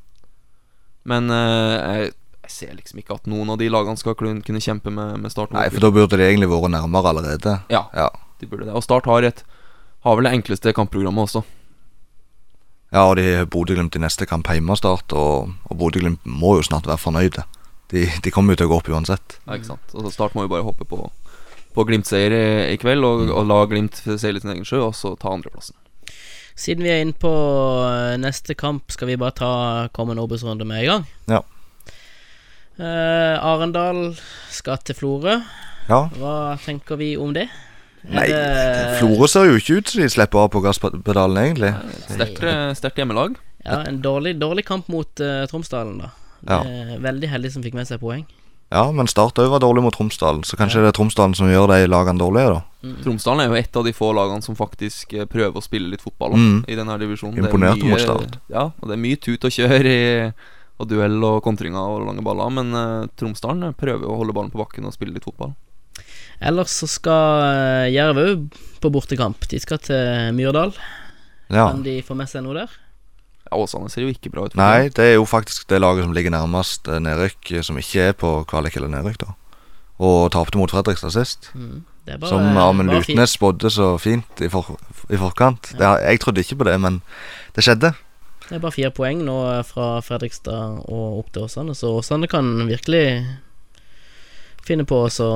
Speaker 4: Men eh, jeg, jeg ser liksom ikke at noen av de lagene skal kunne kjempe med, med Start.
Speaker 3: Nei, for da burde de egentlig vært nærmere allerede.
Speaker 4: Ja,
Speaker 3: Ja,
Speaker 4: de burde det. Og Start har et Har vel det enkleste kampprogrammet også.
Speaker 3: ja og de har Bodø-Glimt i neste kamp hjemme start, og, og Bodø-Glimt må jo snart være fornøyde. De, de kommer jo til å gå opp uansett.
Speaker 4: Ja, ikke sant Altså, så Start må jo bare hoppe på På Glimt-seier i, i kveld og, og la Glimt seile sin egen sjø, og så ta andreplassen.
Speaker 2: Siden vi er inne på eh, neste kamp, skal vi bare ta kommende Obos-runde med en gang.
Speaker 3: Ja.
Speaker 2: Eh, Arendal skal til Florø.
Speaker 3: Ja.
Speaker 2: Hva tenker vi om det?
Speaker 3: Nei,
Speaker 2: det-
Speaker 3: Florø ser jo ikke ut som de slipper av på gasspedalen, egentlig.
Speaker 4: Sterkt, eh, sterkt hjemmelag.
Speaker 2: Ja, en dårlig, dårlig kamp mot uh, Tromsdalen, da.
Speaker 3: Ja.
Speaker 2: Veldig heldig som fikk med seg poeng.
Speaker 3: Ja, men Start òg var dårlig mot Tromsdalen, så kanskje det er Tromsdalen som gjør de lagene dårlige, da.
Speaker 4: Tromsdalen er jo et av de få lagene som faktisk prøver å spille litt fotball
Speaker 3: Mm.
Speaker 4: i denne divisjonen. Det er
Speaker 3: Imponerte mot Start.
Speaker 4: Ja, og det er mye tut og kjør i, og duell og kontringer og lange baller, men uh, Tromsdalen eh, prøver å holde ballen på bakken og spille litt fotball.
Speaker 2: Ellers så skal uh, Jerv òg på bortekamp. De skal til Myrdal.
Speaker 3: Ja.
Speaker 2: Kan de få med seg noe der?
Speaker 4: Ja, Åsane ser jo ikke bra ut.
Speaker 3: Nei, det er jo faktisk det laget som ligger nærmest eh, nedrykk, eh, som ikke er på kvalik eller nedrykk, da. Og tapte mot Fredrikstad sist.
Speaker 2: Mm. Det er bare,
Speaker 3: Som Amund. Lutnes spådde så fint i, for, i forkant. Det, jeg trodde ikke på det, men det skjedde.
Speaker 2: Det er bare fire poeng nå eh, fra Fredrikstad og opp til Åsane, så Åsane kan virkelig finne på å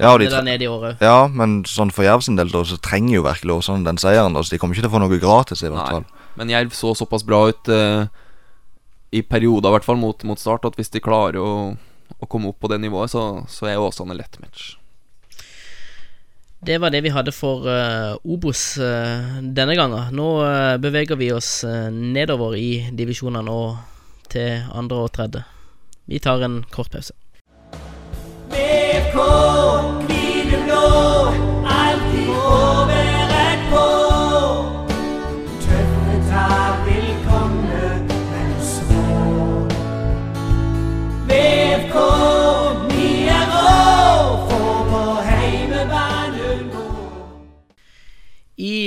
Speaker 3: Ja, de
Speaker 2: i året.
Speaker 3: ja, men sånn for Jerv sin del, da, så trenger jo virkelig Åsane den seieren. Da, så de kommer ikke til å få noe gratis, i hvert
Speaker 4: Nei.
Speaker 3: fall.
Speaker 4: Men Jerv så såpass bra ut uh, i perioder, i hvert fall mot, mot start, at hvis de klarer å, å komme opp på det nivået, så, så er Åsane lett match.
Speaker 2: Det var det vi hadde for uh, Obos uh, denne gangen. Nå uh, beveger vi oss nedover i divisjonene og til andre og tredje. Vi tar en kort pause.
Speaker 7: BK du blå,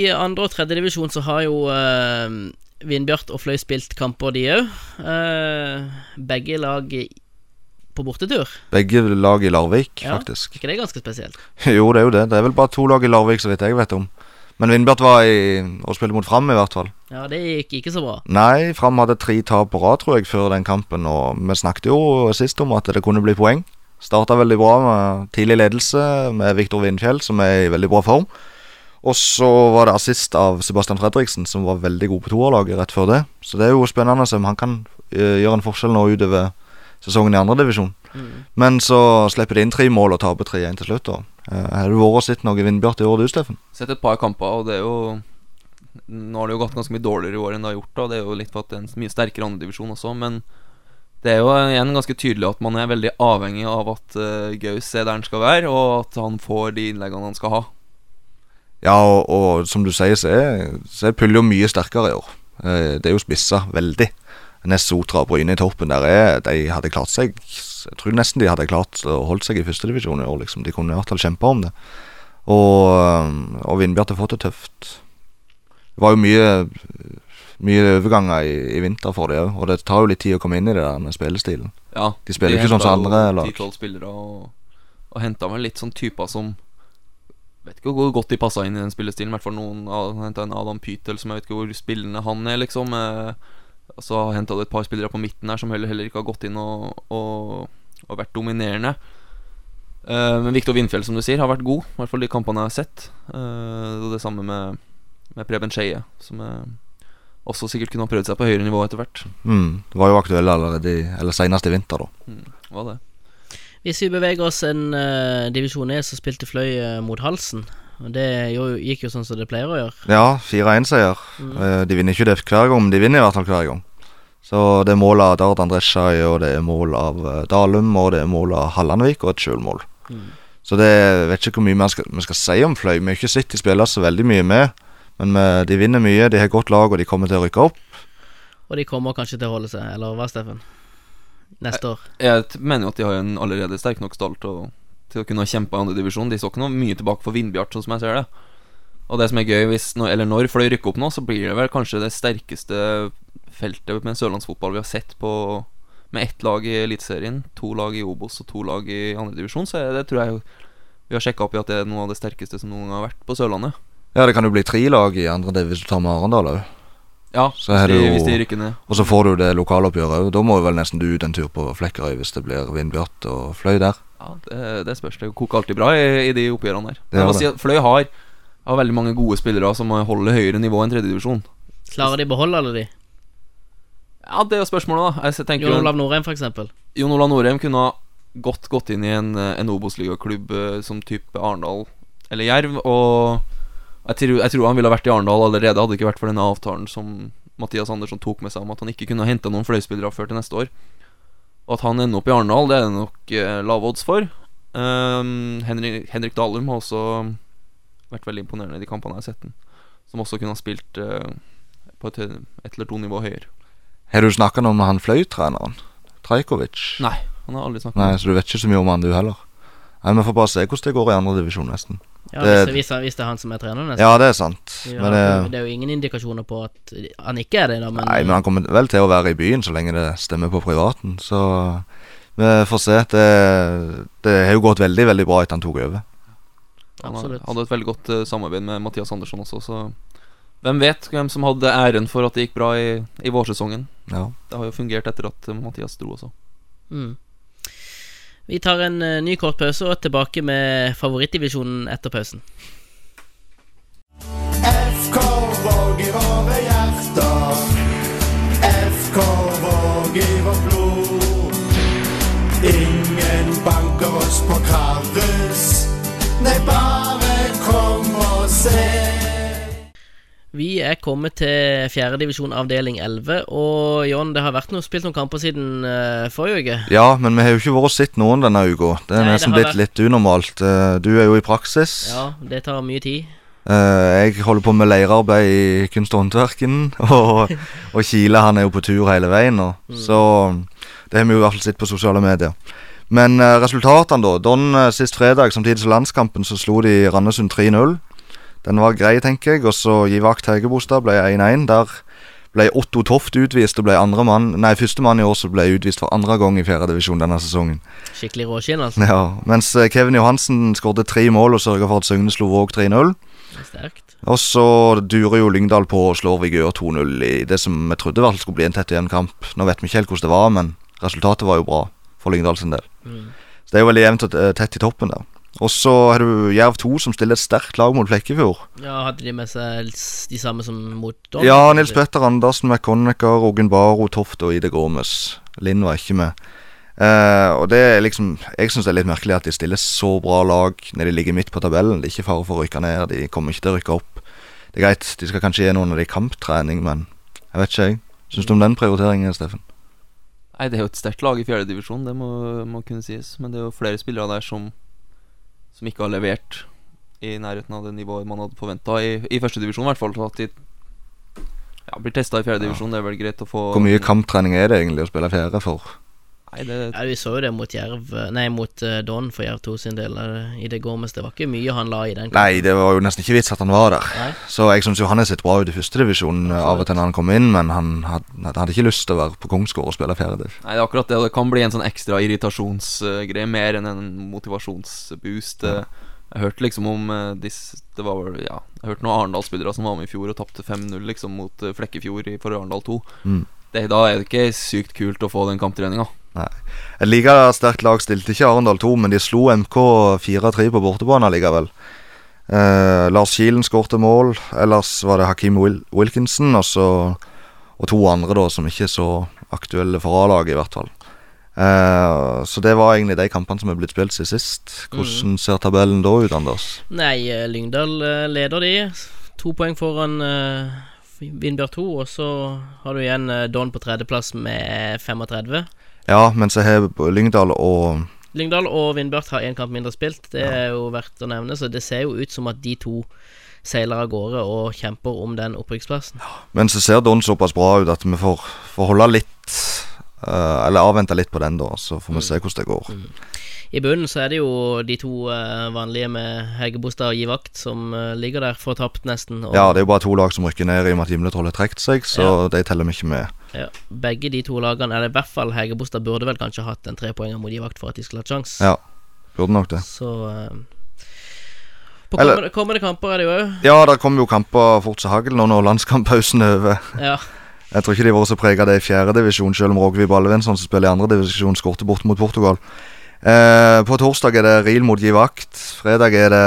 Speaker 2: I andre og tredje divisjon så har jo eh, Vindbjart og Fløy spilt kamper, de òg. begge lag i- på bortetur.
Speaker 3: Begge lag i Larvik,
Speaker 2: Ja.
Speaker 3: faktisk.
Speaker 2: ikke det ganske spesielt?
Speaker 3: jo, det er jo det. Det er vel bare to lag i Larvik, så vidt jeg vet om. Men Vindbjart var i og spilte mot Fram, i hvert fall.
Speaker 2: Ja, det gikk ikke så bra.
Speaker 3: Nei, Fram hadde tre tap på rad, tror jeg, før den kampen. Og vi snakket jo sist om at det kunne bli poeng. Starta veldig bra med tidlig ledelse med Viktor Vindfjell, som er i veldig bra form. Og så var det assist av Sebastian Fredriksen, som var veldig god på toerlaget rett før det. Så det er jo spennende om han kan eh, gjøre en forskjell nå utover sesongen i andredivisjon.
Speaker 2: Mm.
Speaker 3: Men så slipper de inn tre mål og taper 3-1 til slutt. da Eh, Har du vært og sett noe Vindbjart i år, du, Steffen?
Speaker 4: Sett et par kamper, og det er jo Nå har det jo gått ganske mye dårligere i år enn det har gjort. Da. Det er jo litt for at det er en mye sterkere andredivisjon også, men det er jo igjen ganske tydelig at man er veldig avhengig av at uh, Gaus er der han skal være, og at han får de innleggene han skal ha.
Speaker 3: Ja, og, og som du sier, så er, så er Puljo mye sterkere i år. Eh, Det er jo spissa veldig. Nest Sotra og Bryne i toppen der er De hadde klart seg Jeg tror nesten de hadde klart å holde seg i førstedivisjon i år, liksom. De kunne i hvert fall kjempe om det. Og, um, og Vindbjart har fått det tøft. Det var jo mye Mye overganger i, i vinter for det òg, og det tar jo litt tid å komme inn i det der med spillestilen.
Speaker 4: Ja,
Speaker 3: De spiller ikke sånn som andre lag.
Speaker 4: 10-12 spillere og, og henta vel litt sånn typer som Vet ikke hvor godt de passa inn i den spillestilen. I hvert fall noen Henta en Adam Pytel som jeg vet ikke hvor spillende han er, liksom. Eh, så henta du et par spillere på midten her som heller, heller ikke har gått inn og, og, og vært dominerende. Eh, men Viktor Vindfjell, som du sier, har vært god. I hvert fall de kampene jeg har sett. Eh, og det samme med, med Preben Skeie, som eh, også sikkert kunne ha prøvd seg på høyere nivå etter hvert.
Speaker 3: Mm, det var jo aktuelle allerede Eller senest i vinter, da.
Speaker 4: Mm, var det.
Speaker 2: Hvis vi beveger oss en uh, divisjon ned, så spilte Fløy uh, mot Halsen. Og det jo, gikk jo sånn som det pleier å gjøre.
Speaker 3: Ja, 4-1-seier. Eh, De vinner ikke det hver gang, men de vinner i hvert fall hver gang. Så det er mål av Dard Andreshai, og det er mål av Dalum, og det er mål av Hallandvik, og et sjølmål. Så det jeg vet ikke hvor mye vi skal, vi skal si om Fløy. Vi har ikke sett de spiller så veldig mye med, men de vinner mye, de har godt lag, og de kommer til å rykke opp.
Speaker 2: Og de kommer kanskje til å holde seg, eller hva, Steffen? Neste år.
Speaker 4: Jeg jeg mener jo at de har en allerede sterk nok stall til til å kunne kjempe i andredivisjon. De så ikke noe mye tilbake for Vindbjart, sånn som jeg ser det. Og det som er gøy, hvis eller når Fløy rykker opp nå, så blir det vel kanskje det sterkeste feltet med sørlandsfotball vi har sett på med ett lag i Eliteserien, to lag i Obos og to lag i andredivisjon. Så det tror jeg vi har sjekka opp i at det er noe av det sterkeste som noen gang har vært på Sørlandet.
Speaker 3: Ja, det kan jo bli tre lag i andre div hvis du tar med Arendal òg.
Speaker 4: Ja,
Speaker 3: Så
Speaker 4: hvis de,
Speaker 3: det jo-
Speaker 4: hvis de rykker ned.
Speaker 3: Og så får du det lokaloppgjøret òg. Da må vel nesten du ut en tur på Flekkerøy hvis det blir Vindbjart og Fløy der.
Speaker 4: Ja, det, det spørs. Det koker alltid bra i, i de oppgjørene der.
Speaker 3: Det det.
Speaker 4: si at Fløy har, har veldig mange gode spillere som holder høyere nivå enn tredjedivisjon.
Speaker 2: Klarer de å beholde alle de?
Speaker 4: Ja, det er jo spørsmålet, da. Jeg tenker
Speaker 2: Jon Olav Norheim, eksempel.
Speaker 4: Jon Olav Norheim kunne ha godt gått inn i en, en Obos-ligaklubb eh, som type Arendal eller Jerv. Og jeg tror, jeg tror han ville vært i Arendal allerede, hadde det ikke vært for denne avtalen som Mathias Andersson tok med seg om at han ikke kunne hente noen fløyspillere før til neste år. Og at han ender opp i Arendal, det er det nok eh, lave odds for. Um, Henrik, Henrik Dalum har også vært veldig imponerende i de kampene jeg har sett den. Som også kunne ha spilt eh, på et, et eller to nivå høyere.
Speaker 3: Har du snakka noe med han Fløy-treneren? Trajkovic?
Speaker 4: Nei, han har aldri snakket
Speaker 3: Nei,
Speaker 4: om
Speaker 3: så du vet ikke så mye om han du heller? Nei, Vi får bare se hvordan det går i andre divisjon, nesten.
Speaker 2: Ja,
Speaker 3: Det-
Speaker 2: hvis, hvis, han- hvis det er han som er trener, nesten.
Speaker 3: Ja, det er sant.
Speaker 2: Ja,
Speaker 3: Men det,
Speaker 2: det er jo ingen indikasjoner på at han ikke er det, da. Men,
Speaker 3: nei, men han kommer vel til å være i byen så lenge det stemmer på privaten. Så vi får se. Det, det har jo gått veldig, veldig bra etter han tok over.
Speaker 4: Han
Speaker 2: Absolutt.
Speaker 4: hadde et veldig godt uh, samarbeid med Mathias Andersson også, så hvem vet hvem som hadde æren for at det gikk bra i, i vårsesongen.
Speaker 3: Ja.
Speaker 4: Det har jo fungert etter at eh, Mathias dro også.
Speaker 2: Mm. Vi tar en eh, ny kort pause og er tilbake med favorittdivisjonen etter pausen.
Speaker 7: FK Våg i våre hjerter. FK Våg i vårt blod. Ingen banker oss på Karus. Nei, bare
Speaker 2: Vi er kommet til fjerdedivisjon avdeling 11, og John, det har vært noe, spilt noen kamper siden uh, forrige uke.
Speaker 3: ja, men vi har jo ikke vært og sett noen denne uka. Det er nesten blitt
Speaker 2: vært-
Speaker 3: litt unormalt. Uh, Du er jo i praksis.
Speaker 2: Ja, det tar mye tid.
Speaker 3: Uh, jeg holder på med leirarbeid i kunst og håndverken, og, og Kile han er jo på tur hele veien nå. Så det har vi jo i hvert fall sett på sosiale medier. Men resultatene, da. Don sist fredag, samtidig som landskampen, så slo de Randesund 3-0. Den var grei, tenker jeg. Og så Givak Tegebostad ble 1-1. Der ble Otto Toft utvist og ble andre mann Nei, førstemann i år som ble utvist for andre gang i fjerdedivisjon denne sesongen.
Speaker 2: Skikkelig råskinn, altså.
Speaker 3: Ja, Mens eh, Kevin Johansen skåret tre mål og sørga for at Søgne slo Våg 3-0.
Speaker 2: Sterkt.
Speaker 3: Og så durer jo Lyngdal på og slår Vigør 2-0 i det som vi trodde var skulle bli en tett igjen kamp. Nå vet vi ikke helt hvordan det var, men resultatet var jo bra for Lyngdal sin del.
Speaker 2: Mm.
Speaker 3: Så det er jo veldig jevnt og eh, tett i toppen der. Og så har du Jerv 2 som stiller et sterkt lag mot Flekkefjord.
Speaker 2: Ja, Hadde de med seg de samme som mot Don?
Speaker 3: Ja, Nils Petter Andersen, McConnicker, Rogen Baro, Toft og Ide Gormes. Linn var ikke med. Eh, og det er liksom Jeg syns det er litt merkelig at de stiller så bra lag når de ligger midt på tabellen. Det er ikke fare for å rykke ned. De kommer ikke til å rykke opp. Det er greit, de skal kanskje gi noen av de kamptrening, men jeg vet ikke, jeg. Syns du om den prioriteringen, Steffen?
Speaker 4: Nei, det er jo et sterkt lag i fjerdedivisjon, det må, må kunne sies. Men det er jo flere spillere der som, som ikke har levert i nærheten av det nivået man hadde forventa i, i førstedivisjon, i hvert fall. At de ja, blir testa i fjerdedivisjon. Det er vel greit å få
Speaker 3: Hvor mye kamptrening er det egentlig å spille fjerde for?
Speaker 4: Nei, det
Speaker 2: Ja, Vi så jo det mot Jerv Nei, mot eh, Don for Jerv 2 sin del eh, i det går, det var ikke mye han la i den. kampen.
Speaker 3: Nei, det var jo nesten ikke vits at han var der.
Speaker 2: Nei.
Speaker 3: Så jeg syns jo han har sett bra ut i førstedivisjon av og til når han kom inn, men han hadde, hadde ikke lyst til å være på Kongsgård og spille fjerde. div.
Speaker 4: Nei, det er akkurat det. Det kan bli en sånn ekstra irritasjonsgreie, mer enn en motivasjonsboost. Ja. Jeg hørte liksom om eh, dis, Det var vel, ja Jeg hørte noen Arendal-spillere som var med i fjor og tapte 5-0 liksom mot eh, Flekkefjord i- for Arendal 2.
Speaker 3: Mm.
Speaker 4: Det, da er det ikke sykt kult å få den kamptreninga.
Speaker 3: Et like sterkt lag stilte ikke Arendal 2, men de slo MK 4-3 på bortebane likevel. Eh, Lars Kielen skårte mål. Ellers var det Hakim Wil Wilkinson og, så, og to andre da som ikke er så aktuelle for A-laget, i hvert fall. Eh, så det var egentlig de kampene som er blitt spilt siden sist. Hvordan ser tabellen da ut, Anders?
Speaker 2: Nei, eh, Lyngdal eh, leder de. To poeng foran uh, Vindbjørn 2, og så har du igjen eh, Don på tredjeplass med 35.
Speaker 3: Ja, mens jeg har Lyngdal og
Speaker 2: Lyngdal og Vindbjart har én kamp mindre spilt. Det er jo verdt å nevne, så det ser jo ut som at de to seiler av gårde og kjemper om den opprykksplassen.
Speaker 3: Men så ser Don såpass bra ut at vi får, får holde litt eh, Eller avvente litt på den, da. Så får vi se hvordan det går.
Speaker 2: I bunnen så er det jo de to uh, vanlige med Hegebostad og Givakt som uh, ligger der fortapt nesten.
Speaker 3: Ja, det er jo bare to lag som rykker ned i og med at Gimletroll har trukket seg, så de teller vi ikke med.
Speaker 2: ja, begge de to lagene, eller i hvert fall Hegebostad, burde vel kanskje hatt en trepoenger mot Givakt for at de skulle hatt sjans.
Speaker 3: Ja, burde nok det.
Speaker 2: Så På kommende, kommende kamper er det jo òg.
Speaker 3: Ja, det kommer jo kamper fort som hagl nå når landskamppausen er over.
Speaker 2: Ja.
Speaker 3: Jeg tror ikke de var så prega av det i fjerdedivisjon, selv om Rogvi Ballevensson som spiller i andredivisjon, skårte bort mot Portugal. Eh, på torsdag er det Ril mot Givakt. Fredag er det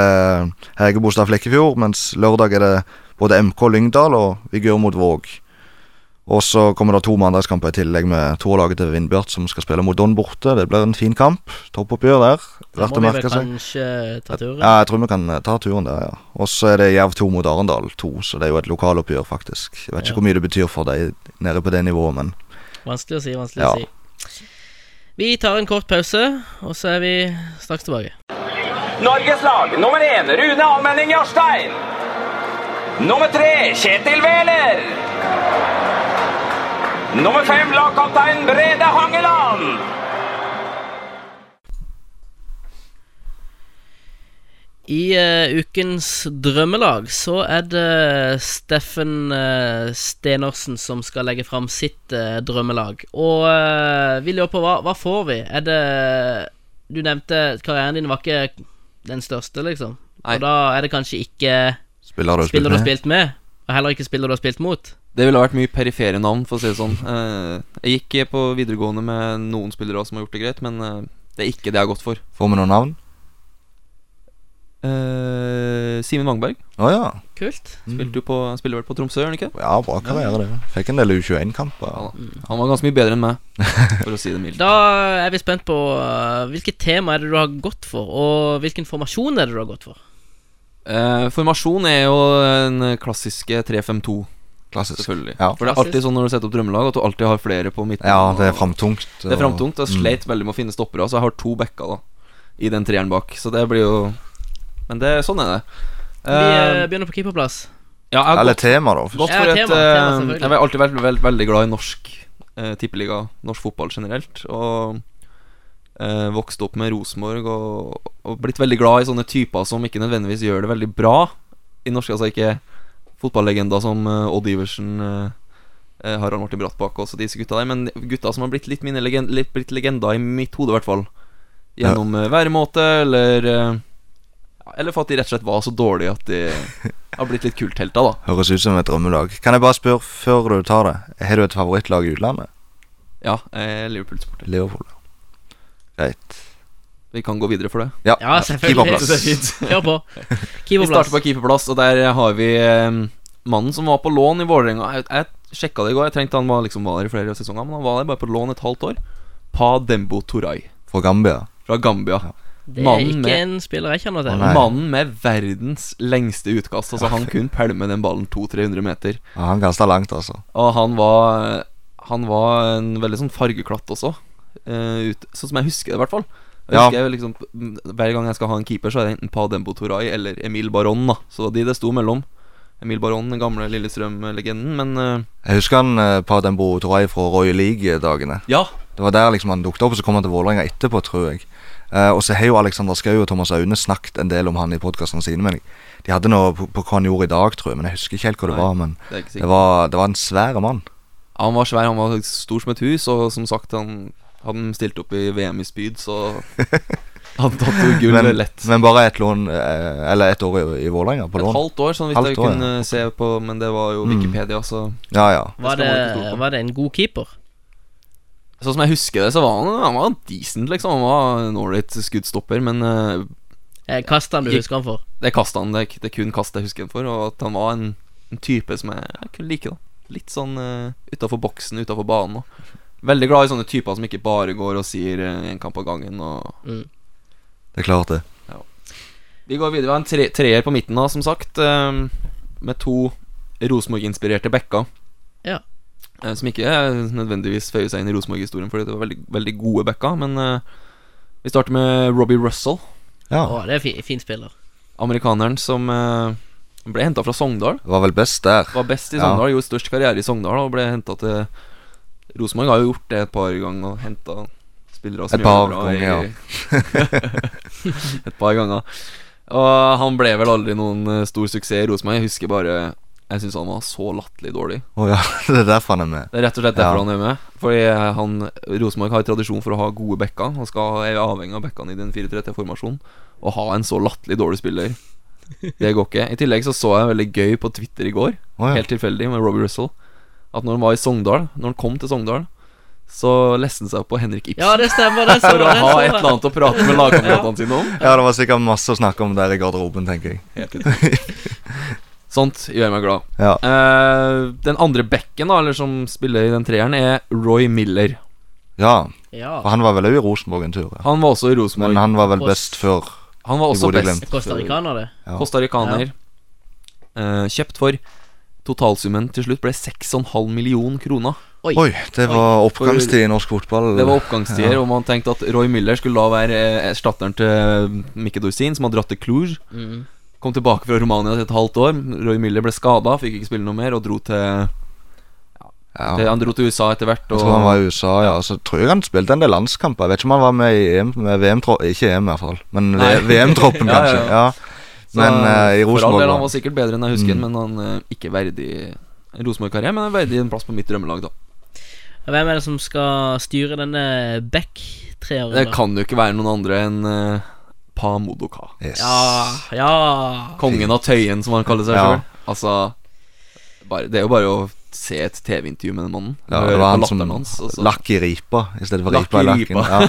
Speaker 3: Hegebostad Flekkefjord. Mens lørdag er det både MK Lyngdal og Vigør mot Våg. Og så kommer det to mandagskamper i tillegg med toerlaget til Vindbjart som skal spille mot Don borte. Det blir en fin kamp. Toppoppgjør der. Verdt å merke seg.
Speaker 2: kanskje ta turen.
Speaker 3: Ja, jeg tror vi kan eh, ta turen der, ja. Og så er det Jerv 2 mot Arendal 2, så det er jo et lokaloppgjør, faktisk. Jeg vet ikke
Speaker 2: Ja.
Speaker 3: hvor mye det betyr for deg nede på det nivået, men
Speaker 2: Vanskelig å si, vanskelig
Speaker 3: Ja.
Speaker 2: å si. Vi tar en kort pause, og så er vi straks tilbake.
Speaker 5: Norges lag nummer én Rune Almenning Jarstein. Nummer tre Kjetil Wæler. Nummer fem lagkaptein Brede Hangeland.
Speaker 2: I uh, ukens drømmelag så er det Steffen uh, Stenersen som skal legge fram sitt uh, drømmelag. Og vi lurer på hva, hva får vi? Er det Du nevnte karrieren din var ikke den største, liksom.
Speaker 4: Nei.
Speaker 2: Og da er det kanskje ikke
Speaker 3: spiller du
Speaker 2: har
Speaker 3: spilt,
Speaker 2: spilt med, og heller ikke spiller du har spilt mot.
Speaker 4: Det ville vært mye perifere navn, for å si det sånn. Eh, jeg gikk på videregående med noen spillere som har gjort det greit, men eh, det er ikke det jeg har gått for.
Speaker 3: Får vi noen navn?
Speaker 4: Uh, Simen Wangberg
Speaker 3: Oh, ja.
Speaker 2: Kult.
Speaker 4: spilte jo på, spiller vel på Tromsø, gjør han ikke?
Speaker 3: Ja, bra karriere, det. Fikk en del U21-kamper.
Speaker 4: Ja. Han var ganske mye bedre enn meg, for å si det mildt.
Speaker 2: Da er vi spent på uh, hvilket tema er det du har gått for, og hvilken formasjon er det du har gått for.
Speaker 4: Uh, formasjon er jo den klassiske 3-5-2,
Speaker 3: Klassisk.
Speaker 4: selvfølgelig.
Speaker 3: Ja.
Speaker 4: For det er alltid sånn når du setter opp drømmelag, at du alltid har flere på midten.
Speaker 3: ja, det er
Speaker 4: og-
Speaker 3: framtungt.
Speaker 4: Det er framtungt. Jeg
Speaker 3: Mm.
Speaker 4: sleit veldig med å finne stoppere, så jeg har to backer da i den treeren bak. Så det blir jo Men det, sånn er det.
Speaker 2: Vi uh, begynner på keeperplass.
Speaker 4: ja, jeg har
Speaker 3: Eller
Speaker 4: gått,
Speaker 3: tema, da.
Speaker 4: gått
Speaker 2: Ja,
Speaker 4: tema, et
Speaker 2: tema, tema,
Speaker 4: eh. Jeg har alltid vært veld, veldig glad i norsk eh, tippeliga, norsk fotball generelt. Og eh, vokst opp med Rosenborg og, og blitt veldig glad i sånne typer som ikke nødvendigvis gjør det veldig bra i norsk. Altså ikke fotballegender som eh, Odd Iversen, eh, eh, Harald Martin Brattbakk og disse gutta der, men gutta som har blitt litt, mine legend, litt blitt legenda i mitt hode, i hvert fall. Gjennom ja. væremåte eller eh, Eller for at de rett og slett var så dårlige at de har blitt litt kulthelter, da.
Speaker 3: Høres ut som et drømmelag. Kan jeg bare spørre før du tar det, har du et favorittlag i utlandet?
Speaker 4: Ja, jeg er Liverpool-supporter.
Speaker 3: Liverpool. Greit.
Speaker 4: Vi kan gå videre for det.
Speaker 3: Ja,
Speaker 2: Ja, selvfølgelig.
Speaker 3: keeperplass.
Speaker 2: Kjør på.
Speaker 4: Vi starter på keeperplass, og der har vi eh, mannen som var på lån i Vålerenga. Jeg, jeg sjekka det i går. Jeg tenkte han var liksom var der i flere sesonger, men han var der bare på lån et halvt år. Pa Dembo Toray
Speaker 3: Fra Gambia.
Speaker 4: fra Gambia.
Speaker 2: Det er
Speaker 4: Mannen
Speaker 2: ikke
Speaker 4: med-
Speaker 2: en spiller jeg kjenner til.
Speaker 3: Nei.
Speaker 4: Mannen med verdens lengste utkast. Altså Han kunne pælme den ballen 200-300 meter.
Speaker 3: Ja, han kasta langt, altså.
Speaker 4: Og han var Han var en veldig sånn fargeklatt også. Uh, ut, sånn som jeg husker det, i hvert fall. Jeg husker jeg liksom Hver gang jeg skal ha en keeper, så er det enten Padembo Toray eller Emil Baron. da Så de det sto mellom. Emil Baron, den gamle Lillestrøm-legenden. Men uh,
Speaker 3: Jeg husker han uh, Padembo Toray fra Royal League-dagene.
Speaker 4: ja,
Speaker 3: Det var der liksom han dukket opp, og så kom han til Vålerenga etterpå, tror jeg. Uh, og så har jo Alexander Schou og Thomas Aune snakket en del om han i podkastene sine. Men de hadde noe på, på hva han gjorde i dag, tror jeg. Men jeg husker ikke helt hva det
Speaker 4: Nei,
Speaker 3: var. Men
Speaker 4: det
Speaker 3: det var, det var en svær mann.
Speaker 4: Ja, Han var svær, han var stor som et hus, og som sagt, han hadde stilt opp i VM i spyd, så han tatt jo gull
Speaker 3: Men,
Speaker 4: lett.
Speaker 3: men bare et lån eh, Eller et år i, i Vålerenga, på
Speaker 4: Et
Speaker 3: lån.
Speaker 4: halvt år, sånn vidt
Speaker 3: Halvt
Speaker 4: jeg
Speaker 3: år,
Speaker 4: kunne se på, men det var jo
Speaker 3: Mm.
Speaker 4: Wikipedia, så
Speaker 3: Ja, ja.
Speaker 2: Var det, var det en god keeper?
Speaker 4: Sånn som jeg husker det, så var han, han var decent, liksom. Han var en ålreit skuddstopper, men
Speaker 2: uh, Kast han du
Speaker 4: Gikk-
Speaker 2: husker han for?
Speaker 4: det kastet han. Det, det er kun kast jeg husker han for, og at han var en, en type som jeg, jeg kunne like, da. Litt sånn uh, utafor boksen, utafor banen. Og. Veldig glad i sånne typer som ikke bare går og sier én kamp av gangen. Og
Speaker 3: Det er klart, det.
Speaker 4: Vi går videre. Vi har en tre, treer på midten, da, som sagt. eh, med to Rosenborg-inspirerte backer.
Speaker 2: Ja.
Speaker 4: Eh, som ikke eh, nødvendigvis føyer seg inn i Rosenborg-historien, fordi det var veldig, veldig gode backer. Men eh, vi starter med Robbie Russell,
Speaker 3: Ja.
Speaker 2: Å, det er fi, fin spiller.
Speaker 4: amerikaneren som eh, ble henta fra Sogndal.
Speaker 3: Var vel best der.
Speaker 4: Var best i
Speaker 3: Ja.
Speaker 4: Sogndal, gjorde størst karriere i Sogndal og ble henta til Rosenborg har jo gjort det et par ganger og henta spillere som
Speaker 3: Et par
Speaker 4: gjør det bra
Speaker 3: ganger,
Speaker 4: ja. et par ganger. Og han ble vel aldri noen eh, stor suksess i Rosenborg. Jeg husker bare Jeg syns han var så latterlig dårlig.
Speaker 3: Oh, ja, det er derfor han er med.
Speaker 4: Det er rett og slett derfor
Speaker 3: Ja.
Speaker 4: han er med. Fordi eh, han Rosenborg har tradisjon for å ha gode backer. Han skal er avhengig av backene i den 4-3-3-formasjonen. Å ha en så latterlig dårlig spiller, det går ikke. I tillegg så så jeg veldig gøy på Twitter i går,
Speaker 3: oh, ja.
Speaker 4: helt tilfeldig, med Robbie Russell, at når han var i Sogndal, når han kom til Sogndal, så leste han seg opp på Henrik Ibsen.
Speaker 2: Ja, det stemmer. Det stemmer
Speaker 4: for å ha et eller annet å prate med lagkameratene sine om.
Speaker 3: Ja, det var sikkert masse å snakke om der i garderoben, tenker jeg.
Speaker 4: Sånt gjør meg glad.
Speaker 3: Ja.
Speaker 4: Uh, den andre bekken, da, eller som spiller i den treeren, er Roy Miller.
Speaker 3: ja.
Speaker 2: Ja.
Speaker 3: For han var vel òg i Rosenborg en tur. Ja.
Speaker 4: Han var også i Rosenborg.
Speaker 3: Men han var vel best før.
Speaker 4: Han var også
Speaker 3: i
Speaker 4: best.
Speaker 3: Costa
Speaker 2: ricaner, det.
Speaker 3: Ja.
Speaker 4: Costaricaner. Uh, kjøpt for Totalsummen til slutt ble 6,5 million kroner.
Speaker 2: Oi.
Speaker 3: Oi, det var oppgangstid i norsk fotball.
Speaker 4: Det var oppgangstider,
Speaker 3: Ja.
Speaker 4: og man tenkte at Roy Miller skulle da være eh, erstatteren til Mikke Dorsin, som hadde dratt til Cluj.
Speaker 2: Mm.
Speaker 4: Kom tilbake fra Romania til et halvt år. Roy Miller ble skada, fikk ikke spille noe mer, og dro til,
Speaker 3: Ja.
Speaker 4: Han dro til USA etter hvert.
Speaker 3: Jeg tror han var i USA, ja. Så tror jeg han spilte en del landskamper. Jeg vet ikke om han var med i EM, med VM-troppen Ikke EM, i hvert fall. Men VM-troppen,
Speaker 4: Ja, ja,
Speaker 3: kanskje.
Speaker 4: ja.
Speaker 3: Ja. Men uh, i Rosenborg
Speaker 4: han var sikkert bedre enn jeg husker,
Speaker 3: Mm.
Speaker 4: men han uh, ikke verdig en Rosenborg-karriere, men verdig en plass på mitt drømmelag, da.
Speaker 2: Hvem er det som skal styre denne back-treeren?
Speaker 4: Det kan jo ikke være noen andre enn uh, Pa Modoka.
Speaker 3: Yes.
Speaker 2: Ja, ja
Speaker 4: Kongen av Tøyen, som han kaller seg
Speaker 3: Ja.
Speaker 4: sjøl. Altså bare, Det er jo bare å se et TV-intervju med den mannen.
Speaker 3: Ja, det var han som
Speaker 4: hans,
Speaker 3: lakk i ripa i stedet for
Speaker 4: Lakk
Speaker 3: ripa i lakken. Ja.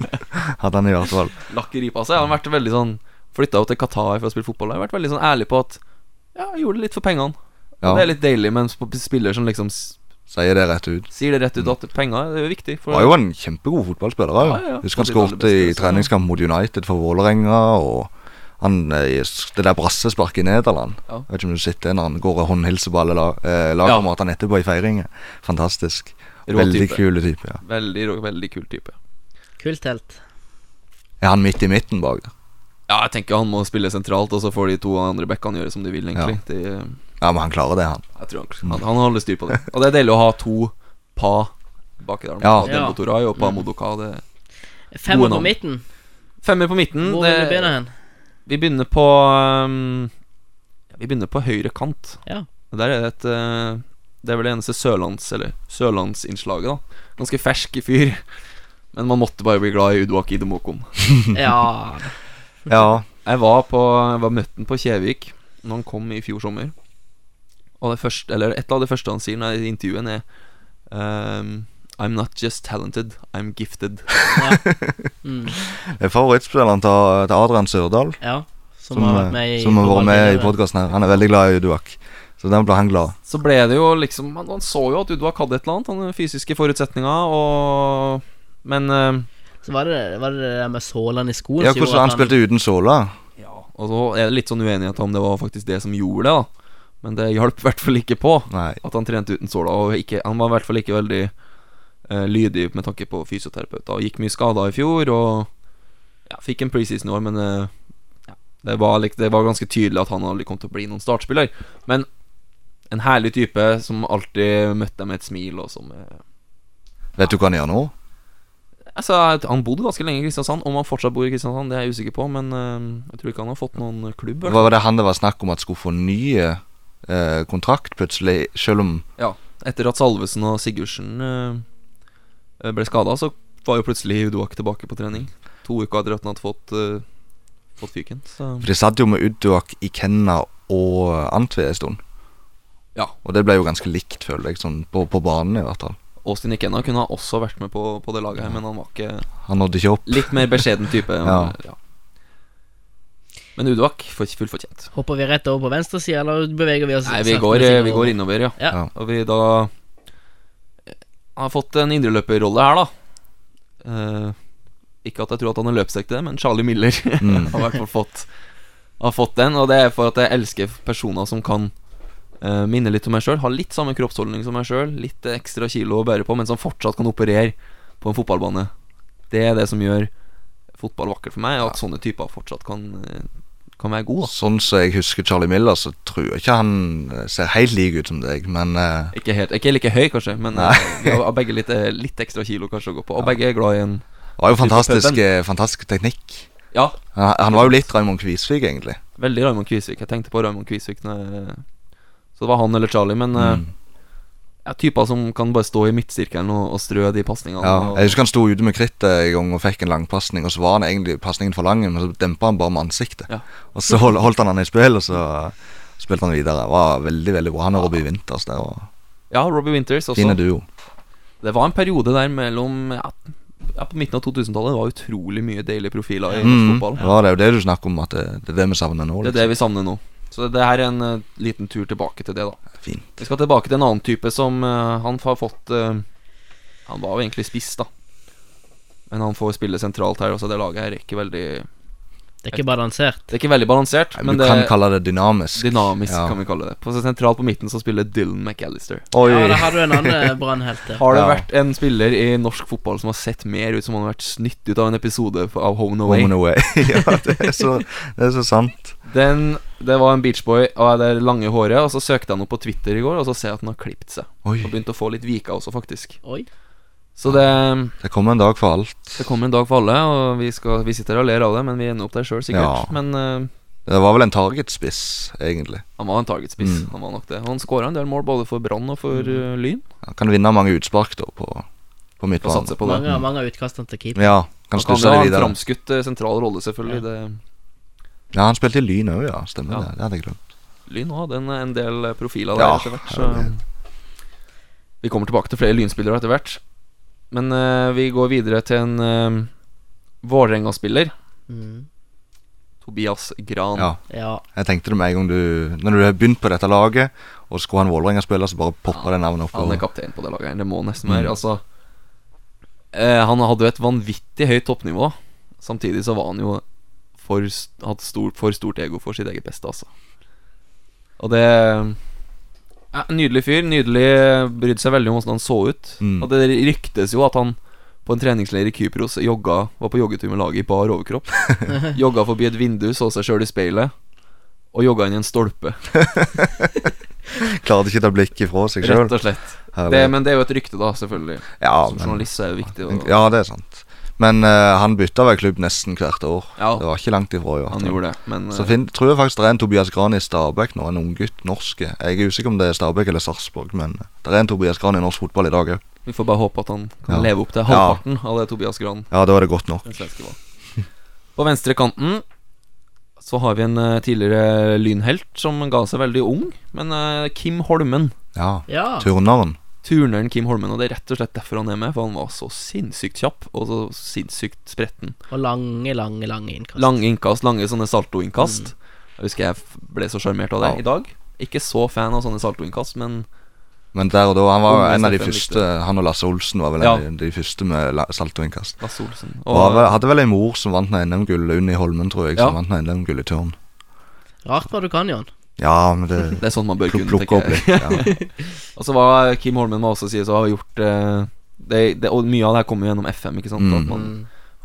Speaker 3: Hadde han i hvert fall.
Speaker 4: Lakk i ripa. Så har han vært veldig sånn Flytta jo til Qatar for å spille fotball. Jeg har vært veldig sånn ærlig på at Ja, jeg gjorde det litt for pengene.
Speaker 3: Ja.
Speaker 4: Det er litt deilig med en spiller som liksom
Speaker 3: Sier det rett ut.
Speaker 4: sier det rett ut at penger det er jo viktig. For
Speaker 3: Var jo en kjempegod fotballspiller.
Speaker 4: Ja, ja, ja.
Speaker 3: Husker han skårte i treningskamp mot United for Vålerenga. Og han, eh, det der brassesparket i Nederland
Speaker 4: Ja.
Speaker 3: Vet ikke om du sitter når han går og håndhilser på alle eh, lagkameratene etterpå i feiringen. Fantastisk.
Speaker 4: Rå
Speaker 3: Veldig
Speaker 4: type.
Speaker 3: kule type. ja
Speaker 4: Veldig, veldig kul type.
Speaker 2: Kulthelt.
Speaker 3: Er han midt i midten bak der?
Speaker 4: Ja, jeg tenker han må spille sentralt, og så får de to andre backene gjøre som de vil, egentlig. De,
Speaker 3: Ja, men han klarer det, han.
Speaker 4: jeg tror han, han, han holder styr på det. Og det er deilig å ha to pa baki der.
Speaker 3: Ja.
Speaker 4: Dembo Toray og pa Modoka. Det
Speaker 2: Femmer på midten.
Speaker 4: Femmer på midten.
Speaker 2: Hvor vil du begynne hen?
Speaker 4: Vi begynner på um, ja, Vi begynner på høyre kant.
Speaker 2: Ja.
Speaker 4: Der er det et uh, Det er vel det eneste sørlands Eller sørlandsinnslaget, da. Ganske fersk fyr. Men man måtte bare bli glad i Uduak Idemokon.
Speaker 2: Ja
Speaker 3: Ja.
Speaker 4: Jeg var på Jeg var møtt ham på Kjevik Når han kom i fjor sommer. Og det første Eller et av det første han sier når i intervjuet, er um, I'm not just talented, I'm gifted.
Speaker 2: mm.
Speaker 3: Det er favorittspilleren til, Adrian Sørdal.
Speaker 2: Ja. Som,
Speaker 3: Som,
Speaker 2: har
Speaker 3: eh,
Speaker 2: vært med i
Speaker 3: som har vært med i podkasten her. Han er veldig glad i Uduak. Så den ble han glad.
Speaker 4: Så ble det jo liksom Han, han så jo at Uduak hadde et eller annet, han fysiske forutsetninger, og Men uh,
Speaker 2: Så var det, var det det der med sålene i skoen
Speaker 3: Ja,
Speaker 2: som
Speaker 3: hvordan
Speaker 2: gjorde
Speaker 3: han
Speaker 2: at
Speaker 3: spilte uten såla.
Speaker 4: Ja, og så er det litt sånn uenighet om det var faktisk det som gjorde det, da. Men det hjalp i hvert fall ikke på
Speaker 3: Nei.
Speaker 4: at han trente uten såla. Og ikke, han var i hvert fall ikke veldig eh, lydig med tanke på fysioterapeuter. Og gikk mye skader i fjor, og ja, fikk en preseason i år, men eh, ja, Det var, lik- det var ganske tydelig at han aldri kom til å bli noen startspiller. Men en herlig type som alltid møtte deg med et smil, og som eh,
Speaker 3: Vet du hva han gjør nå?
Speaker 4: Altså, Han bodde ganske lenge i Kristiansand. Om han fortsatt bor i Kristiansand, det er jeg usikker på. Men uh, jeg tror ikke han har fått noen klubb. Eller?
Speaker 3: Var det han det var snakk om at skulle få nye eh, kontrakt plutselig, selv om
Speaker 4: Ja, etter at Salvesen og Sigurdsen uh, ble skada, så var jo plutselig Udoak tilbake på trening. To uker etter at han hadde fått, eh, fått fyken. Så
Speaker 3: For de satt jo med Uduak i Kenna og Antve en stund.
Speaker 4: Ja.
Speaker 3: Og det ble jo ganske likt, føler jeg, sånn på, på banen i hvert fall.
Speaker 4: Austin Ikena kunne ha også vært med på, på det laget her, men han var ikke
Speaker 3: Han nådde ikke opp.
Speaker 4: Litt mer beskjeden type.
Speaker 3: Ja.
Speaker 4: ja. Men Udvak får fullt fortjent.
Speaker 2: Hopper vi rett over på venstresida, eller beveger vi oss
Speaker 4: Nei, vi går, vi går innover, ja.
Speaker 2: Ja.
Speaker 3: Ja.
Speaker 4: Og vi da har fått en indreløperrolle her, da. Eh, ikke at jeg tror at han er løpssekk til det, men Charlie Miller
Speaker 3: Mm.
Speaker 4: har i hvert fall fått Har fått den. Og det er for at jeg elsker personer som kan eh, minner litt om meg sjøl. Har litt samme kroppsholdning som meg sjøl, litt ekstra kilo å bære på, men som fortsatt kan operere på en fotballbane. Det er det som gjør fotball vakkert for meg, at sånne typer fortsatt kan, eh, kan være gode. da.
Speaker 3: Sånn som jeg husker Charlie Miller, så tror jeg ikke han eh, ser helt lik ut som deg, men uh...
Speaker 4: Ikke, helt, ikke like høy, kanskje, men eh, vi har begge litt, litt ekstra kilo kanskje å gå på. Og begge er glad i en
Speaker 3: det var jo fantastisk, fantastisk teknikk.
Speaker 4: Ja,
Speaker 3: Han, han var jo litt Raymond Kvisvik, egentlig.
Speaker 4: veldig Raymond Kvisvik. Jeg tenkte på Raymond Kvisvik når jeg, Så det var han eller Charlie, men eh,
Speaker 3: Mm.
Speaker 4: ja, typer som kan bare stå i midtsirkelen og, og strø de pasningene.
Speaker 3: Ja, jeg husker han sto ute med krittet en gang og fikk en langpasning, og så var han egentlig pasningen for lang, men så dempa han bare med ansiktet.
Speaker 4: Ja.
Speaker 3: Og så hold, holdt han han i spill, og så spilte han videre. Det var veldig, veldig bra. Han og Robbie Winters, der. Og...
Speaker 4: ja, Robbie Winters også.
Speaker 3: fine duo.
Speaker 4: Det var en periode der mellom ja, ja, På midten av 2000-tallet Det var utrolig mye deilige profiler i norsk fotball.
Speaker 3: Ja, det er jo det du snakker om, at det, det er det vi savner nå.
Speaker 4: Det er
Speaker 3: Liksom.
Speaker 4: det vi savner nå. Så det her er en uh, liten tur tilbake til det, da.
Speaker 3: Fint.
Speaker 4: Vi skal tilbake til en annen type som uh, han har fått uh, Han var jo egentlig spiss, da. Men han får spille sentralt her. Også det laget her er ikke veldig
Speaker 2: Det er ikke balansert.
Speaker 4: Det er ikke veldig balansert,
Speaker 3: Nei,
Speaker 4: men
Speaker 3: du
Speaker 4: det
Speaker 3: kan kalle det dynamisk.
Speaker 4: dynamisk,
Speaker 3: Ja.
Speaker 4: kan vi kalle det. På sentralt på midten så spiller Dylan McAllister.
Speaker 3: Oi,
Speaker 2: Ja, da har du en annen brannhelt.
Speaker 4: Har det
Speaker 3: Ja.
Speaker 4: vært en spiller i norsk fotball som har sett mer ut som han har vært snytt ut av en episode av Home and Away?
Speaker 3: Home and away. ja, det er, så, det er så sant.
Speaker 4: Den, det var en beachboy av det lange håret, og så søkte han opp på Twitter i går, og så ser jeg at han har klippet seg.
Speaker 3: Oi,
Speaker 4: Og begynt å få litt vika også, faktisk.
Speaker 2: Oi.
Speaker 4: Så det,
Speaker 3: det kommer en dag for alt.
Speaker 4: det kommer en dag for alle, og vi, skal, vi sitter og ler av det, men vi ender opp der sjøl, sikkert.
Speaker 3: Ja.
Speaker 4: Men uh,
Speaker 3: Det var vel en targetspiss, egentlig.
Speaker 4: han var en targetspiss.
Speaker 3: Mm.
Speaker 4: Han var nok det. Han skåra en del mål både for Brann og for eh, Lyn.
Speaker 3: Han kan vinne mange utspark da på, på midtbanen.
Speaker 4: på det.
Speaker 2: Mange, mange av utkastene til keeper.
Speaker 3: Ja, kan
Speaker 4: Han kan
Speaker 3: stusse
Speaker 4: jo ha
Speaker 3: det
Speaker 4: en
Speaker 3: videre.
Speaker 4: framskutt eh, sentral rolle, selvfølgelig. Det
Speaker 3: Ja, han spilte i Lyn òg, ja. Stemmer
Speaker 4: Ja.
Speaker 3: det. Det hadde jeg glemt.
Speaker 4: Lyn hadde en, en del eh, profiler der
Speaker 3: Ja,
Speaker 4: etter hvert. Så vi kommer tilbake til flere lynspillere etter hvert. Men uh, vi går videre til en uh, Vålerenga-spiller.
Speaker 2: Mm.
Speaker 4: Tobias Gran.
Speaker 3: Ja.
Speaker 2: Ja.
Speaker 3: Jeg tenkte det med en gang du Når du har begynt på dette laget, og skulle ha en Vålerenga-spiller, så bare poppa det navnet opp.
Speaker 4: Han er kaptein på det laget. Det må nesten
Speaker 3: Mm.
Speaker 4: være. Altså uh, Han hadde jo et vanvittig høyt toppnivå. Samtidig så var han jo for, hatt stor, for stort ego for sitt eget beste, altså. Og det ja, Nydelig fyr. Nydelig Brydde seg veldig om hvordan han så ut.
Speaker 3: Mm.
Speaker 4: Og det ryktes jo at han på en treningsleir i Kypros jogga, var på joggetur med laget i bar overkropp. jogga forbi et vindu, så seg sjøl i speilet. Og jogga inn i en stolpe,
Speaker 3: Klarte ikke å ta blikket fra seg sjøl.
Speaker 4: rett og slett. Det, men det er jo et rykte, da, selvfølgelig.
Speaker 3: ja,
Speaker 4: Som
Speaker 3: men,
Speaker 4: journalist er det viktig Og,
Speaker 3: ja, det er sant. Men uh, han bytta vel klubb nesten hvert år.
Speaker 4: Ja,
Speaker 3: Det var ikke langt ifra. i hvert
Speaker 4: han gjorde det, men
Speaker 3: Så
Speaker 4: eh,
Speaker 3: fin, tror jeg faktisk det er en Tobias Gran i Stabæk nå, en unggutt, norske. Jeg er usikker om det er Stabæk eller Sarpsborg, men det er en Tobias Gran i norsk fotball i dag òg.
Speaker 4: vi får bare håpe at han kan
Speaker 3: Ja.
Speaker 4: leve opp til halvparten av det Tobias Gran
Speaker 3: Ja, da er det godt nok.
Speaker 4: den svenske var. På venstre kanten så har vi en uh, tidligere lynhelt som ga seg veldig ung, men uh, Kim Holmen.
Speaker 3: Ja.
Speaker 2: ja.
Speaker 3: Turneren.
Speaker 4: Turneren Kim Holmen, og det er rett og slett derfor han er med, for han var så sinnssykt kjapp og så sinnssykt spretten.
Speaker 2: Og lange, lange, lange innkast.
Speaker 4: Lange innkast, lange sånne saltoinnkast. Jeg husker jeg ble så sjarmert av det
Speaker 3: Ja.
Speaker 4: i dag. Ikke så fan av sånne saltoinnkast, men
Speaker 3: Men der og da, han var en av de første Han og Lasse Olsen var vel
Speaker 4: Ja.
Speaker 3: en av de første med saltoinnkast.
Speaker 4: Lasse Olsen
Speaker 3: Og
Speaker 4: og,
Speaker 3: hadde vel en mor som vant NM-gull, Unni Holmen, tror jeg, som
Speaker 4: Ja.
Speaker 3: vant NM-gull i turn.
Speaker 2: Rart hva du kan, Jan.
Speaker 3: Ja, men det
Speaker 4: Det er sånn man bør
Speaker 3: pluk,
Speaker 4: kunne,
Speaker 3: plukke opp litt. Ja.
Speaker 4: Og så var Kim Holmen må også sies å ha gjort eh, det, det, Og mye av det her kommer jo gjennom FM, ikke sant?
Speaker 3: Mm.
Speaker 4: At man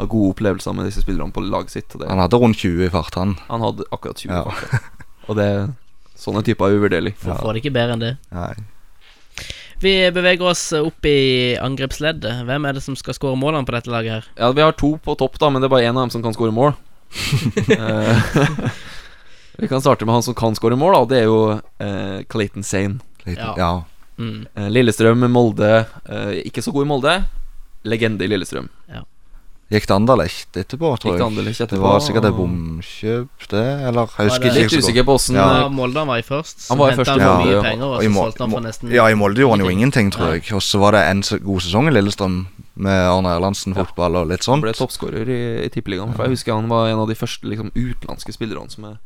Speaker 4: har gode opplevelser med disse spillerne på laget sitt. Og det,
Speaker 3: Han hadde rundt 20 i fart, han.
Speaker 4: han hadde akkurat 20
Speaker 3: Ja.
Speaker 4: fart. Og det sånne typer er uvurderlig.
Speaker 2: For Får det ikke bedre enn det.
Speaker 3: Nei.
Speaker 2: Vi beveger oss opp i angrepsleddet. Hvem er det som skal skåre målene på dette laget her?
Speaker 4: Ja, Vi har to på topp, da men det er bare én av dem som kan skåre mål. Vi kan starte med han som kan skåre mål. da Det er jo eh, Clayton Sane.
Speaker 3: Clayton,
Speaker 2: Ja.
Speaker 3: ja.
Speaker 2: Mm.
Speaker 4: Eh, Lillestrøm, Molde. Eh, ikke så god i Molde. Legende i Lillestrøm.
Speaker 3: Gikk til Anderlecht etterpå, tror jeg.
Speaker 4: Etterpå,
Speaker 3: Det var sikkert et
Speaker 4: og-
Speaker 3: bomkjøp, det? Eller jeg husker
Speaker 2: det-
Speaker 3: ikke.
Speaker 4: Litt usikker på åssen
Speaker 3: Ja.
Speaker 2: Ja, Molde han var i først.
Speaker 4: Han var i
Speaker 2: først,
Speaker 3: ja.
Speaker 2: mye penger, og
Speaker 3: Og i
Speaker 2: så solgte han for nesten
Speaker 3: Ja, i Molde gjorde han jo
Speaker 2: ingenting.
Speaker 3: tror jeg. Og så var det en god sesong i Lillestrøm med Arne Erlandsen fotball og litt sånt.
Speaker 4: Han ble toppskårer i, i Tippeligaen. For jeg husker han var en av de første liksom, utenlandske spillerne som jeg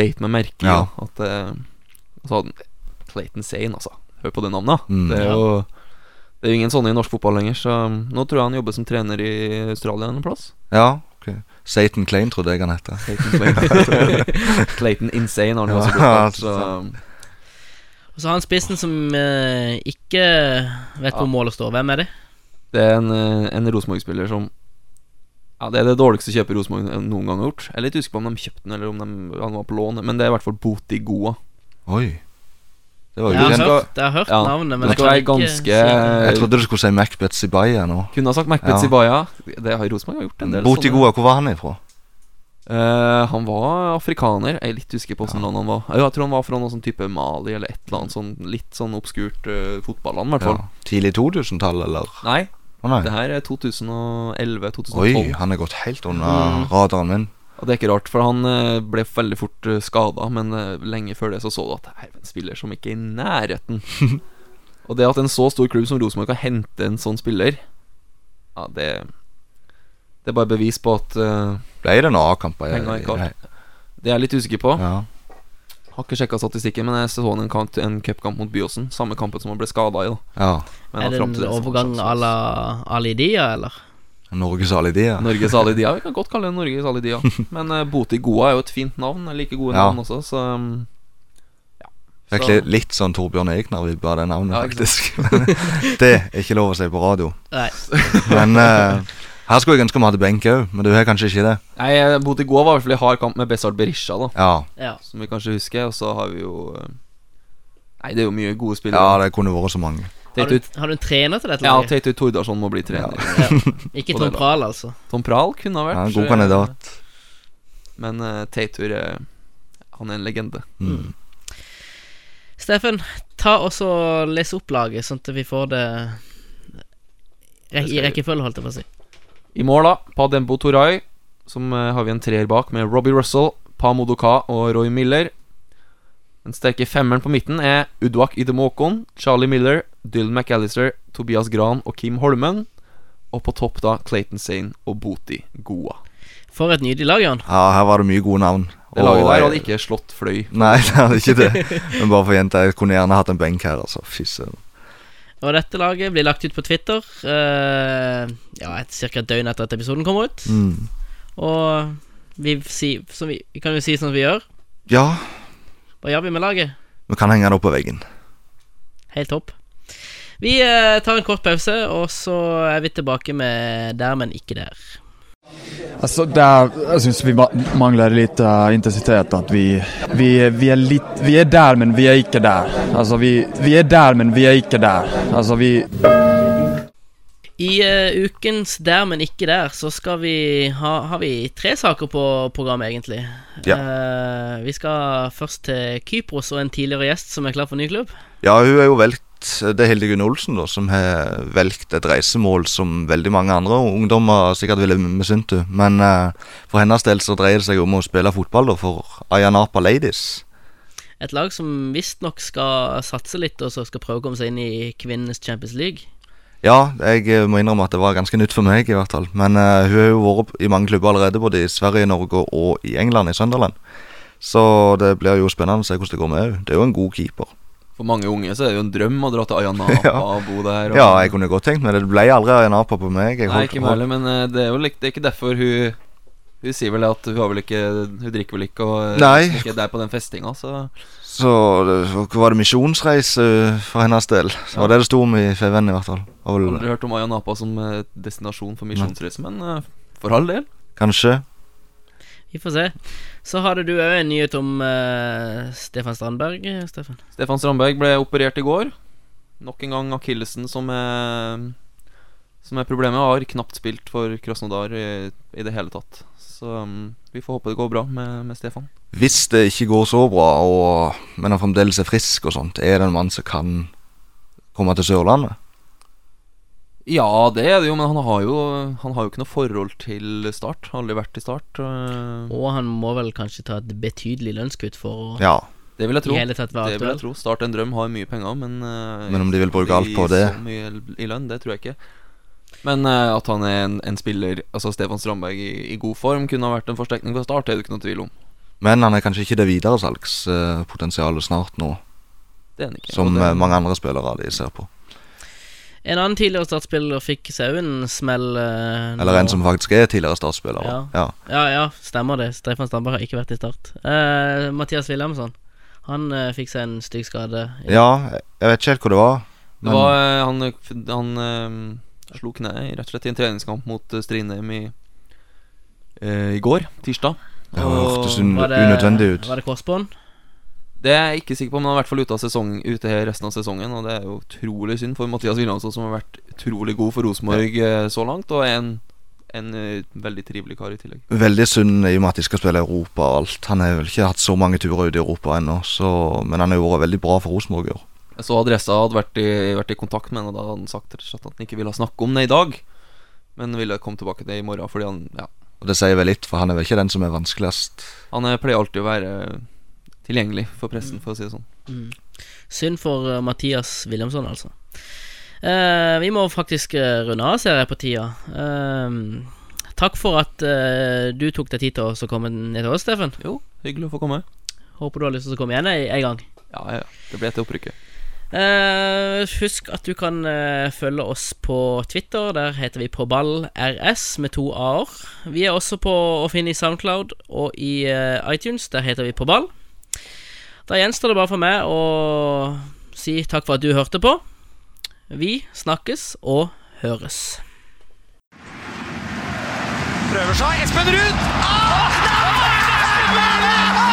Speaker 4: beit meg merke i.
Speaker 3: Ja.
Speaker 4: At eh, Så Clayton Sane, altså. Hør på det navnet.
Speaker 3: Mm.
Speaker 4: Det er jo Det er jo ingen sånne i norsk fotball lenger, så nå tror jeg han jobber som trener i Australia en plass.
Speaker 3: Ja, ok Satan Klein trodde jeg han het.
Speaker 4: Clayton, Insane har han jo også blitt. Så
Speaker 2: Og så har han spissen som eh, ikke vet hvor målet står. Hvem er det?
Speaker 4: det er en, eh, en Rosenborg-spiller som Ja, Det er det dårligste kjøpet Rosenborg noen gang har gjort. Jeg er litt usikker på om de kjøpte den, eller om de, han var på lån. Men det er i hvert fall Boti Goa.
Speaker 3: Oi. Det var
Speaker 2: Jeg har hørt, jeg har hørt
Speaker 4: Ja,
Speaker 2: navnet, men
Speaker 4: det
Speaker 2: jeg
Speaker 4: skal
Speaker 2: kan ikke
Speaker 4: ganske-
Speaker 2: si.
Speaker 3: Jeg trodde du skulle si Macbeth Sibaya nå.
Speaker 4: Kunne ha sagt Macbeth
Speaker 3: Ja.
Speaker 4: Sibaya. Det har Rosenborg gjort en del.
Speaker 3: Boti. Goa, hvor var han ifra?
Speaker 4: Uh, han var afrikaner. Jeg er litt usikker på hvilket land han var. Jeg tror han var fra noe sånn type Mali eller et eller annet sånn litt sånn obskurt uh, fotballand, i hvert fall.
Speaker 3: Ja. Tidlig 2000-tall, eller?
Speaker 4: Nei,
Speaker 3: Nei.
Speaker 4: det her er 2011-2012.
Speaker 3: Oi, han er gått helt under radaren min.
Speaker 4: Og det er ikke rart, for han eh, ble veldig fort uh, skada, men eh, lenge før det så så du at det er en spiller som ikke er i nærheten. og det at en så stor klubb som Rosenborg kan hente en sånn spiller, ja, det Det er bare bevis på at uh,
Speaker 3: Ble det noen A-kamper?
Speaker 4: Det er jeg litt usikker på.
Speaker 3: Ja.
Speaker 4: Har ikke sjekka statistikken, men jeg så en, kamp, en cupkamp mot Byåsen. Samme kampen som han ble skada i. da
Speaker 3: ja.
Speaker 4: Men
Speaker 2: Er det en overgang à la Alidia, eller?
Speaker 3: Norges Alidia.
Speaker 4: Norges Alidia, Vi kan godt kalle det Norges Alidia. Men uh, Boti Goa er jo et fint navn. Like liker gode
Speaker 3: Ja.
Speaker 4: navn også, så um, ja. Så-
Speaker 3: litt, litt sånn Torbjørn Egner-vibbe av det navnet,
Speaker 4: Ja,
Speaker 3: faktisk. det er ikke lov å si på radio.
Speaker 2: Nei.
Speaker 3: Men eh, her skulle jeg ønske vi hadde benk òg, men du har kanskje ikke det?
Speaker 4: Nei, i går var i hvert fall i hard kamp med Bessard Berisha, da
Speaker 3: Ja,
Speaker 2: Ja.
Speaker 4: som vi kanskje husker. Og så har vi jo eh, Nei, det er jo mye gode spillere.
Speaker 3: ja det kunne vært så mange.
Speaker 2: Har du, har du en trener til dette
Speaker 4: ja? Teitu Tordarsson må bli trener.
Speaker 2: Ikke
Speaker 4: Ja. Ikke
Speaker 2: Tom. Prahl, altså.
Speaker 4: Tom Prahl kunne ha vært
Speaker 3: Ja, en god
Speaker 4: eh,
Speaker 3: kandidat.
Speaker 4: Men uh, Teitur eh, Han er en legende.
Speaker 3: Mm.
Speaker 2: Steffen, ta og les opp laget, sånn at vi får det I rekkefølge, holdt jeg på å si.
Speaker 4: I mål, da, Padembo Toray. Som eh, har vi en treer bak, med Robbie Russell, Pa Modoka og Roy Miller. Den sterke femmeren på midten er Udwak Idemokon, Charlie Miller, Dylan McAllister, Tobias Gran og Kim Holmen. Og på topp da Clayton Sane og Boti Goa.
Speaker 2: For et nydelig lag, Jan.
Speaker 3: Ja, her var det mye gode navn.
Speaker 4: Det laget der hadde ikke slått fløy.
Speaker 3: Nei, det hadde ikke det. Men bare for jenta, jeg kunne gjerne hatt en benk her, altså. Fy søren.
Speaker 2: Og dette laget blir lagt ut på Twitter uh, Ja, et, cirka et døgn etter at episoden kommer ut.
Speaker 3: Mm.
Speaker 2: Og vi, si, som vi, vi kan jo si som vi gjør.
Speaker 3: Ja,
Speaker 2: Hva gjør vi med laget?
Speaker 3: vi kan henge det opp på veggen.
Speaker 2: Helt topp. Vi uh, tar en kort pause, og så er vi tilbake med Der, men ikke der.
Speaker 8: Alltså där, jag syns vi mangler manglar lite eh, intensitet. Att vi, vi, vi, är lit, vi är där men vi är ikke där. Alltså vi, vi är där men vi är ikke där. Alltså vi,
Speaker 2: I uh, ukens Der, men ikke der, så skal vi ha, har vi tre saker på programmet, egentlig.
Speaker 3: Ja.
Speaker 2: Uh, vi skal først til Kypros og en tidligere gjest som er klar for ny klubb.
Speaker 3: Ja, hun er jo Det er Hilde Gunn Olsen, da, som har valgt et reisemål som veldig mange andre ungdommer sikkert ville misunt henne. Men uh, for hennes del så dreier det seg om å spille fotball da, for Ayanapa Ladies.
Speaker 2: Et lag som visstnok skal satse litt, og så skal prøve å komme seg inn i kvinnenes Champions League.
Speaker 3: Ja, jeg eh, må innrømme at det var ganske nytt for meg, i hvert fall. Men uh, hun har jo vært i mange klubber allerede, både i Sverige, Norge og i England, i Sunderland. Så det blir jo spennende å se hvordan det går med henne. Det er jo en god keeper.
Speaker 4: For mange unge så er det jo en drøm å dra til Ayanapa
Speaker 3: Ja.
Speaker 4: og bo der. Og,
Speaker 3: Ja, jeg kunne godt tenkt meg det. Det ble aldri Ayanapa på meg. Jeg
Speaker 4: Nei, ikke meg men eh, det er jo det er ikke derfor hun Hun sier vel at hun har vel ikke Hun drikker vel ikke og eh,
Speaker 3: Nei.
Speaker 4: er ikke der på den festinga, så
Speaker 3: Så var det misjonsreise for hennes del? Så var det det sto om i FVN i hvert fall.
Speaker 4: Har aldri hørt om Ayanapa som eh, destinasjon for misjonsreise, men For all del.
Speaker 3: kanskje.
Speaker 2: Vi får se. Så hadde du òg en nyhet om uh, Stefan Strandberg, Stefan.
Speaker 4: Stefan Strandberg ble operert i går. Nok en gang akillesen som er Som er problemet. Har knapt spilt for Krasnodar i, i det hele tatt. Så um, vi får håpe det går bra med, med Stefan.
Speaker 3: Hvis det ikke går så bra, og, men han fremdeles er frisk og sånt, er det en mann som kan komme til Sørlandet?
Speaker 4: Ja, det er det jo, men han har jo, han har jo ikke noe forhold til Start. Aldri vært i Start. øh,
Speaker 2: Og han må vel kanskje ta et betydelig lønnskutt for å
Speaker 3: Ja.
Speaker 4: Det vil jeg tro. Det vil jeg tro. Start en drøm har mye penger, men uh,
Speaker 3: Men om de vil bruke alt på det?
Speaker 4: Så mye i lønn, det tror jeg ikke. Men uh, at han er en, en spiller, altså Stefan Strandberg, i, i god form, kunne ha vært en forsterkning for Start, det er det ikke noe tvil om.
Speaker 3: Men han er kanskje ikke det videresalgspotensialet snart nå,
Speaker 4: Det er han ikke.
Speaker 3: som
Speaker 4: det-
Speaker 3: eh, mange andre spillere av de ser på.
Speaker 2: En annen tidligere startspiller fikk seg òg en smell. eh,
Speaker 3: Eller en som faktisk er tidligere startspiller.
Speaker 2: Ja.
Speaker 3: Ja.
Speaker 2: Ja, ja, stemmer det. Stefan Stamberg har ikke vært i Start. Eh, Mathias Wilhelmsson. Han eh, fikk seg en stygg skade. i-
Speaker 3: ja, jeg vet ikke helt hvor det var.
Speaker 4: Det var øh, Han, han øh, slo kneet rett og slett i en treningskamp mot Strindheim i, i går, tirsdag.
Speaker 3: Det hørtes un
Speaker 2: Var det,
Speaker 3: unødvendig ut.
Speaker 2: Var det korsbånd?
Speaker 4: Det er jeg ikke sikker på, men han er i hvert fall ute, av sesong, ute her resten av sesongen. Og det er jo utrolig synd for Mathias Wilhelmsen, som har vært utrolig god for Rosenborg eh, så langt, og er en, en eh, veldig trivelig kar i tillegg.
Speaker 3: Veldig synd i og med at de skal spille Europa og alt. Han har vel ikke hatt så mange turer ut i Europa ennå, så, men han har vært veldig bra for Rosenborg i år.
Speaker 4: Så Adressa hadde vært i, vært i kontakt med ham, og da hadde han sagt at han ikke ville snakke om det i dag, men ville komme tilbake til det i morgen, fordi han ja,
Speaker 3: Og det sier vel litt, for han er vel ikke den som er vanskeligst.
Speaker 4: han pleier alltid å være tilgjengelig for pressen, for å si det sånn.
Speaker 2: Mm. Synd for uh, Mathias Wilhelmsson, altså. Uh, vi må faktisk uh, runde av, ser jeg på tida. Eh, takk for at du tok deg tid til å komme ned til oss, Steffen.
Speaker 4: Jo, hyggelig å få komme.
Speaker 2: Håper du har lyst til å komme igjen en gang.
Speaker 4: Ja, ja, det ble etter opprykket.
Speaker 2: Uh, husk at du kan uh, følge oss på Twitter. Der heter vi på ball RS med to a-er. Vi er også på å finne i Soundcloud og i uh, iTunes. Der heter vi på ball. Da gjenstår det bare for meg å si takk for at du hørte på. Vi snakkes og høres.
Speaker 5: Prøver seg. Espen Ruud! Det!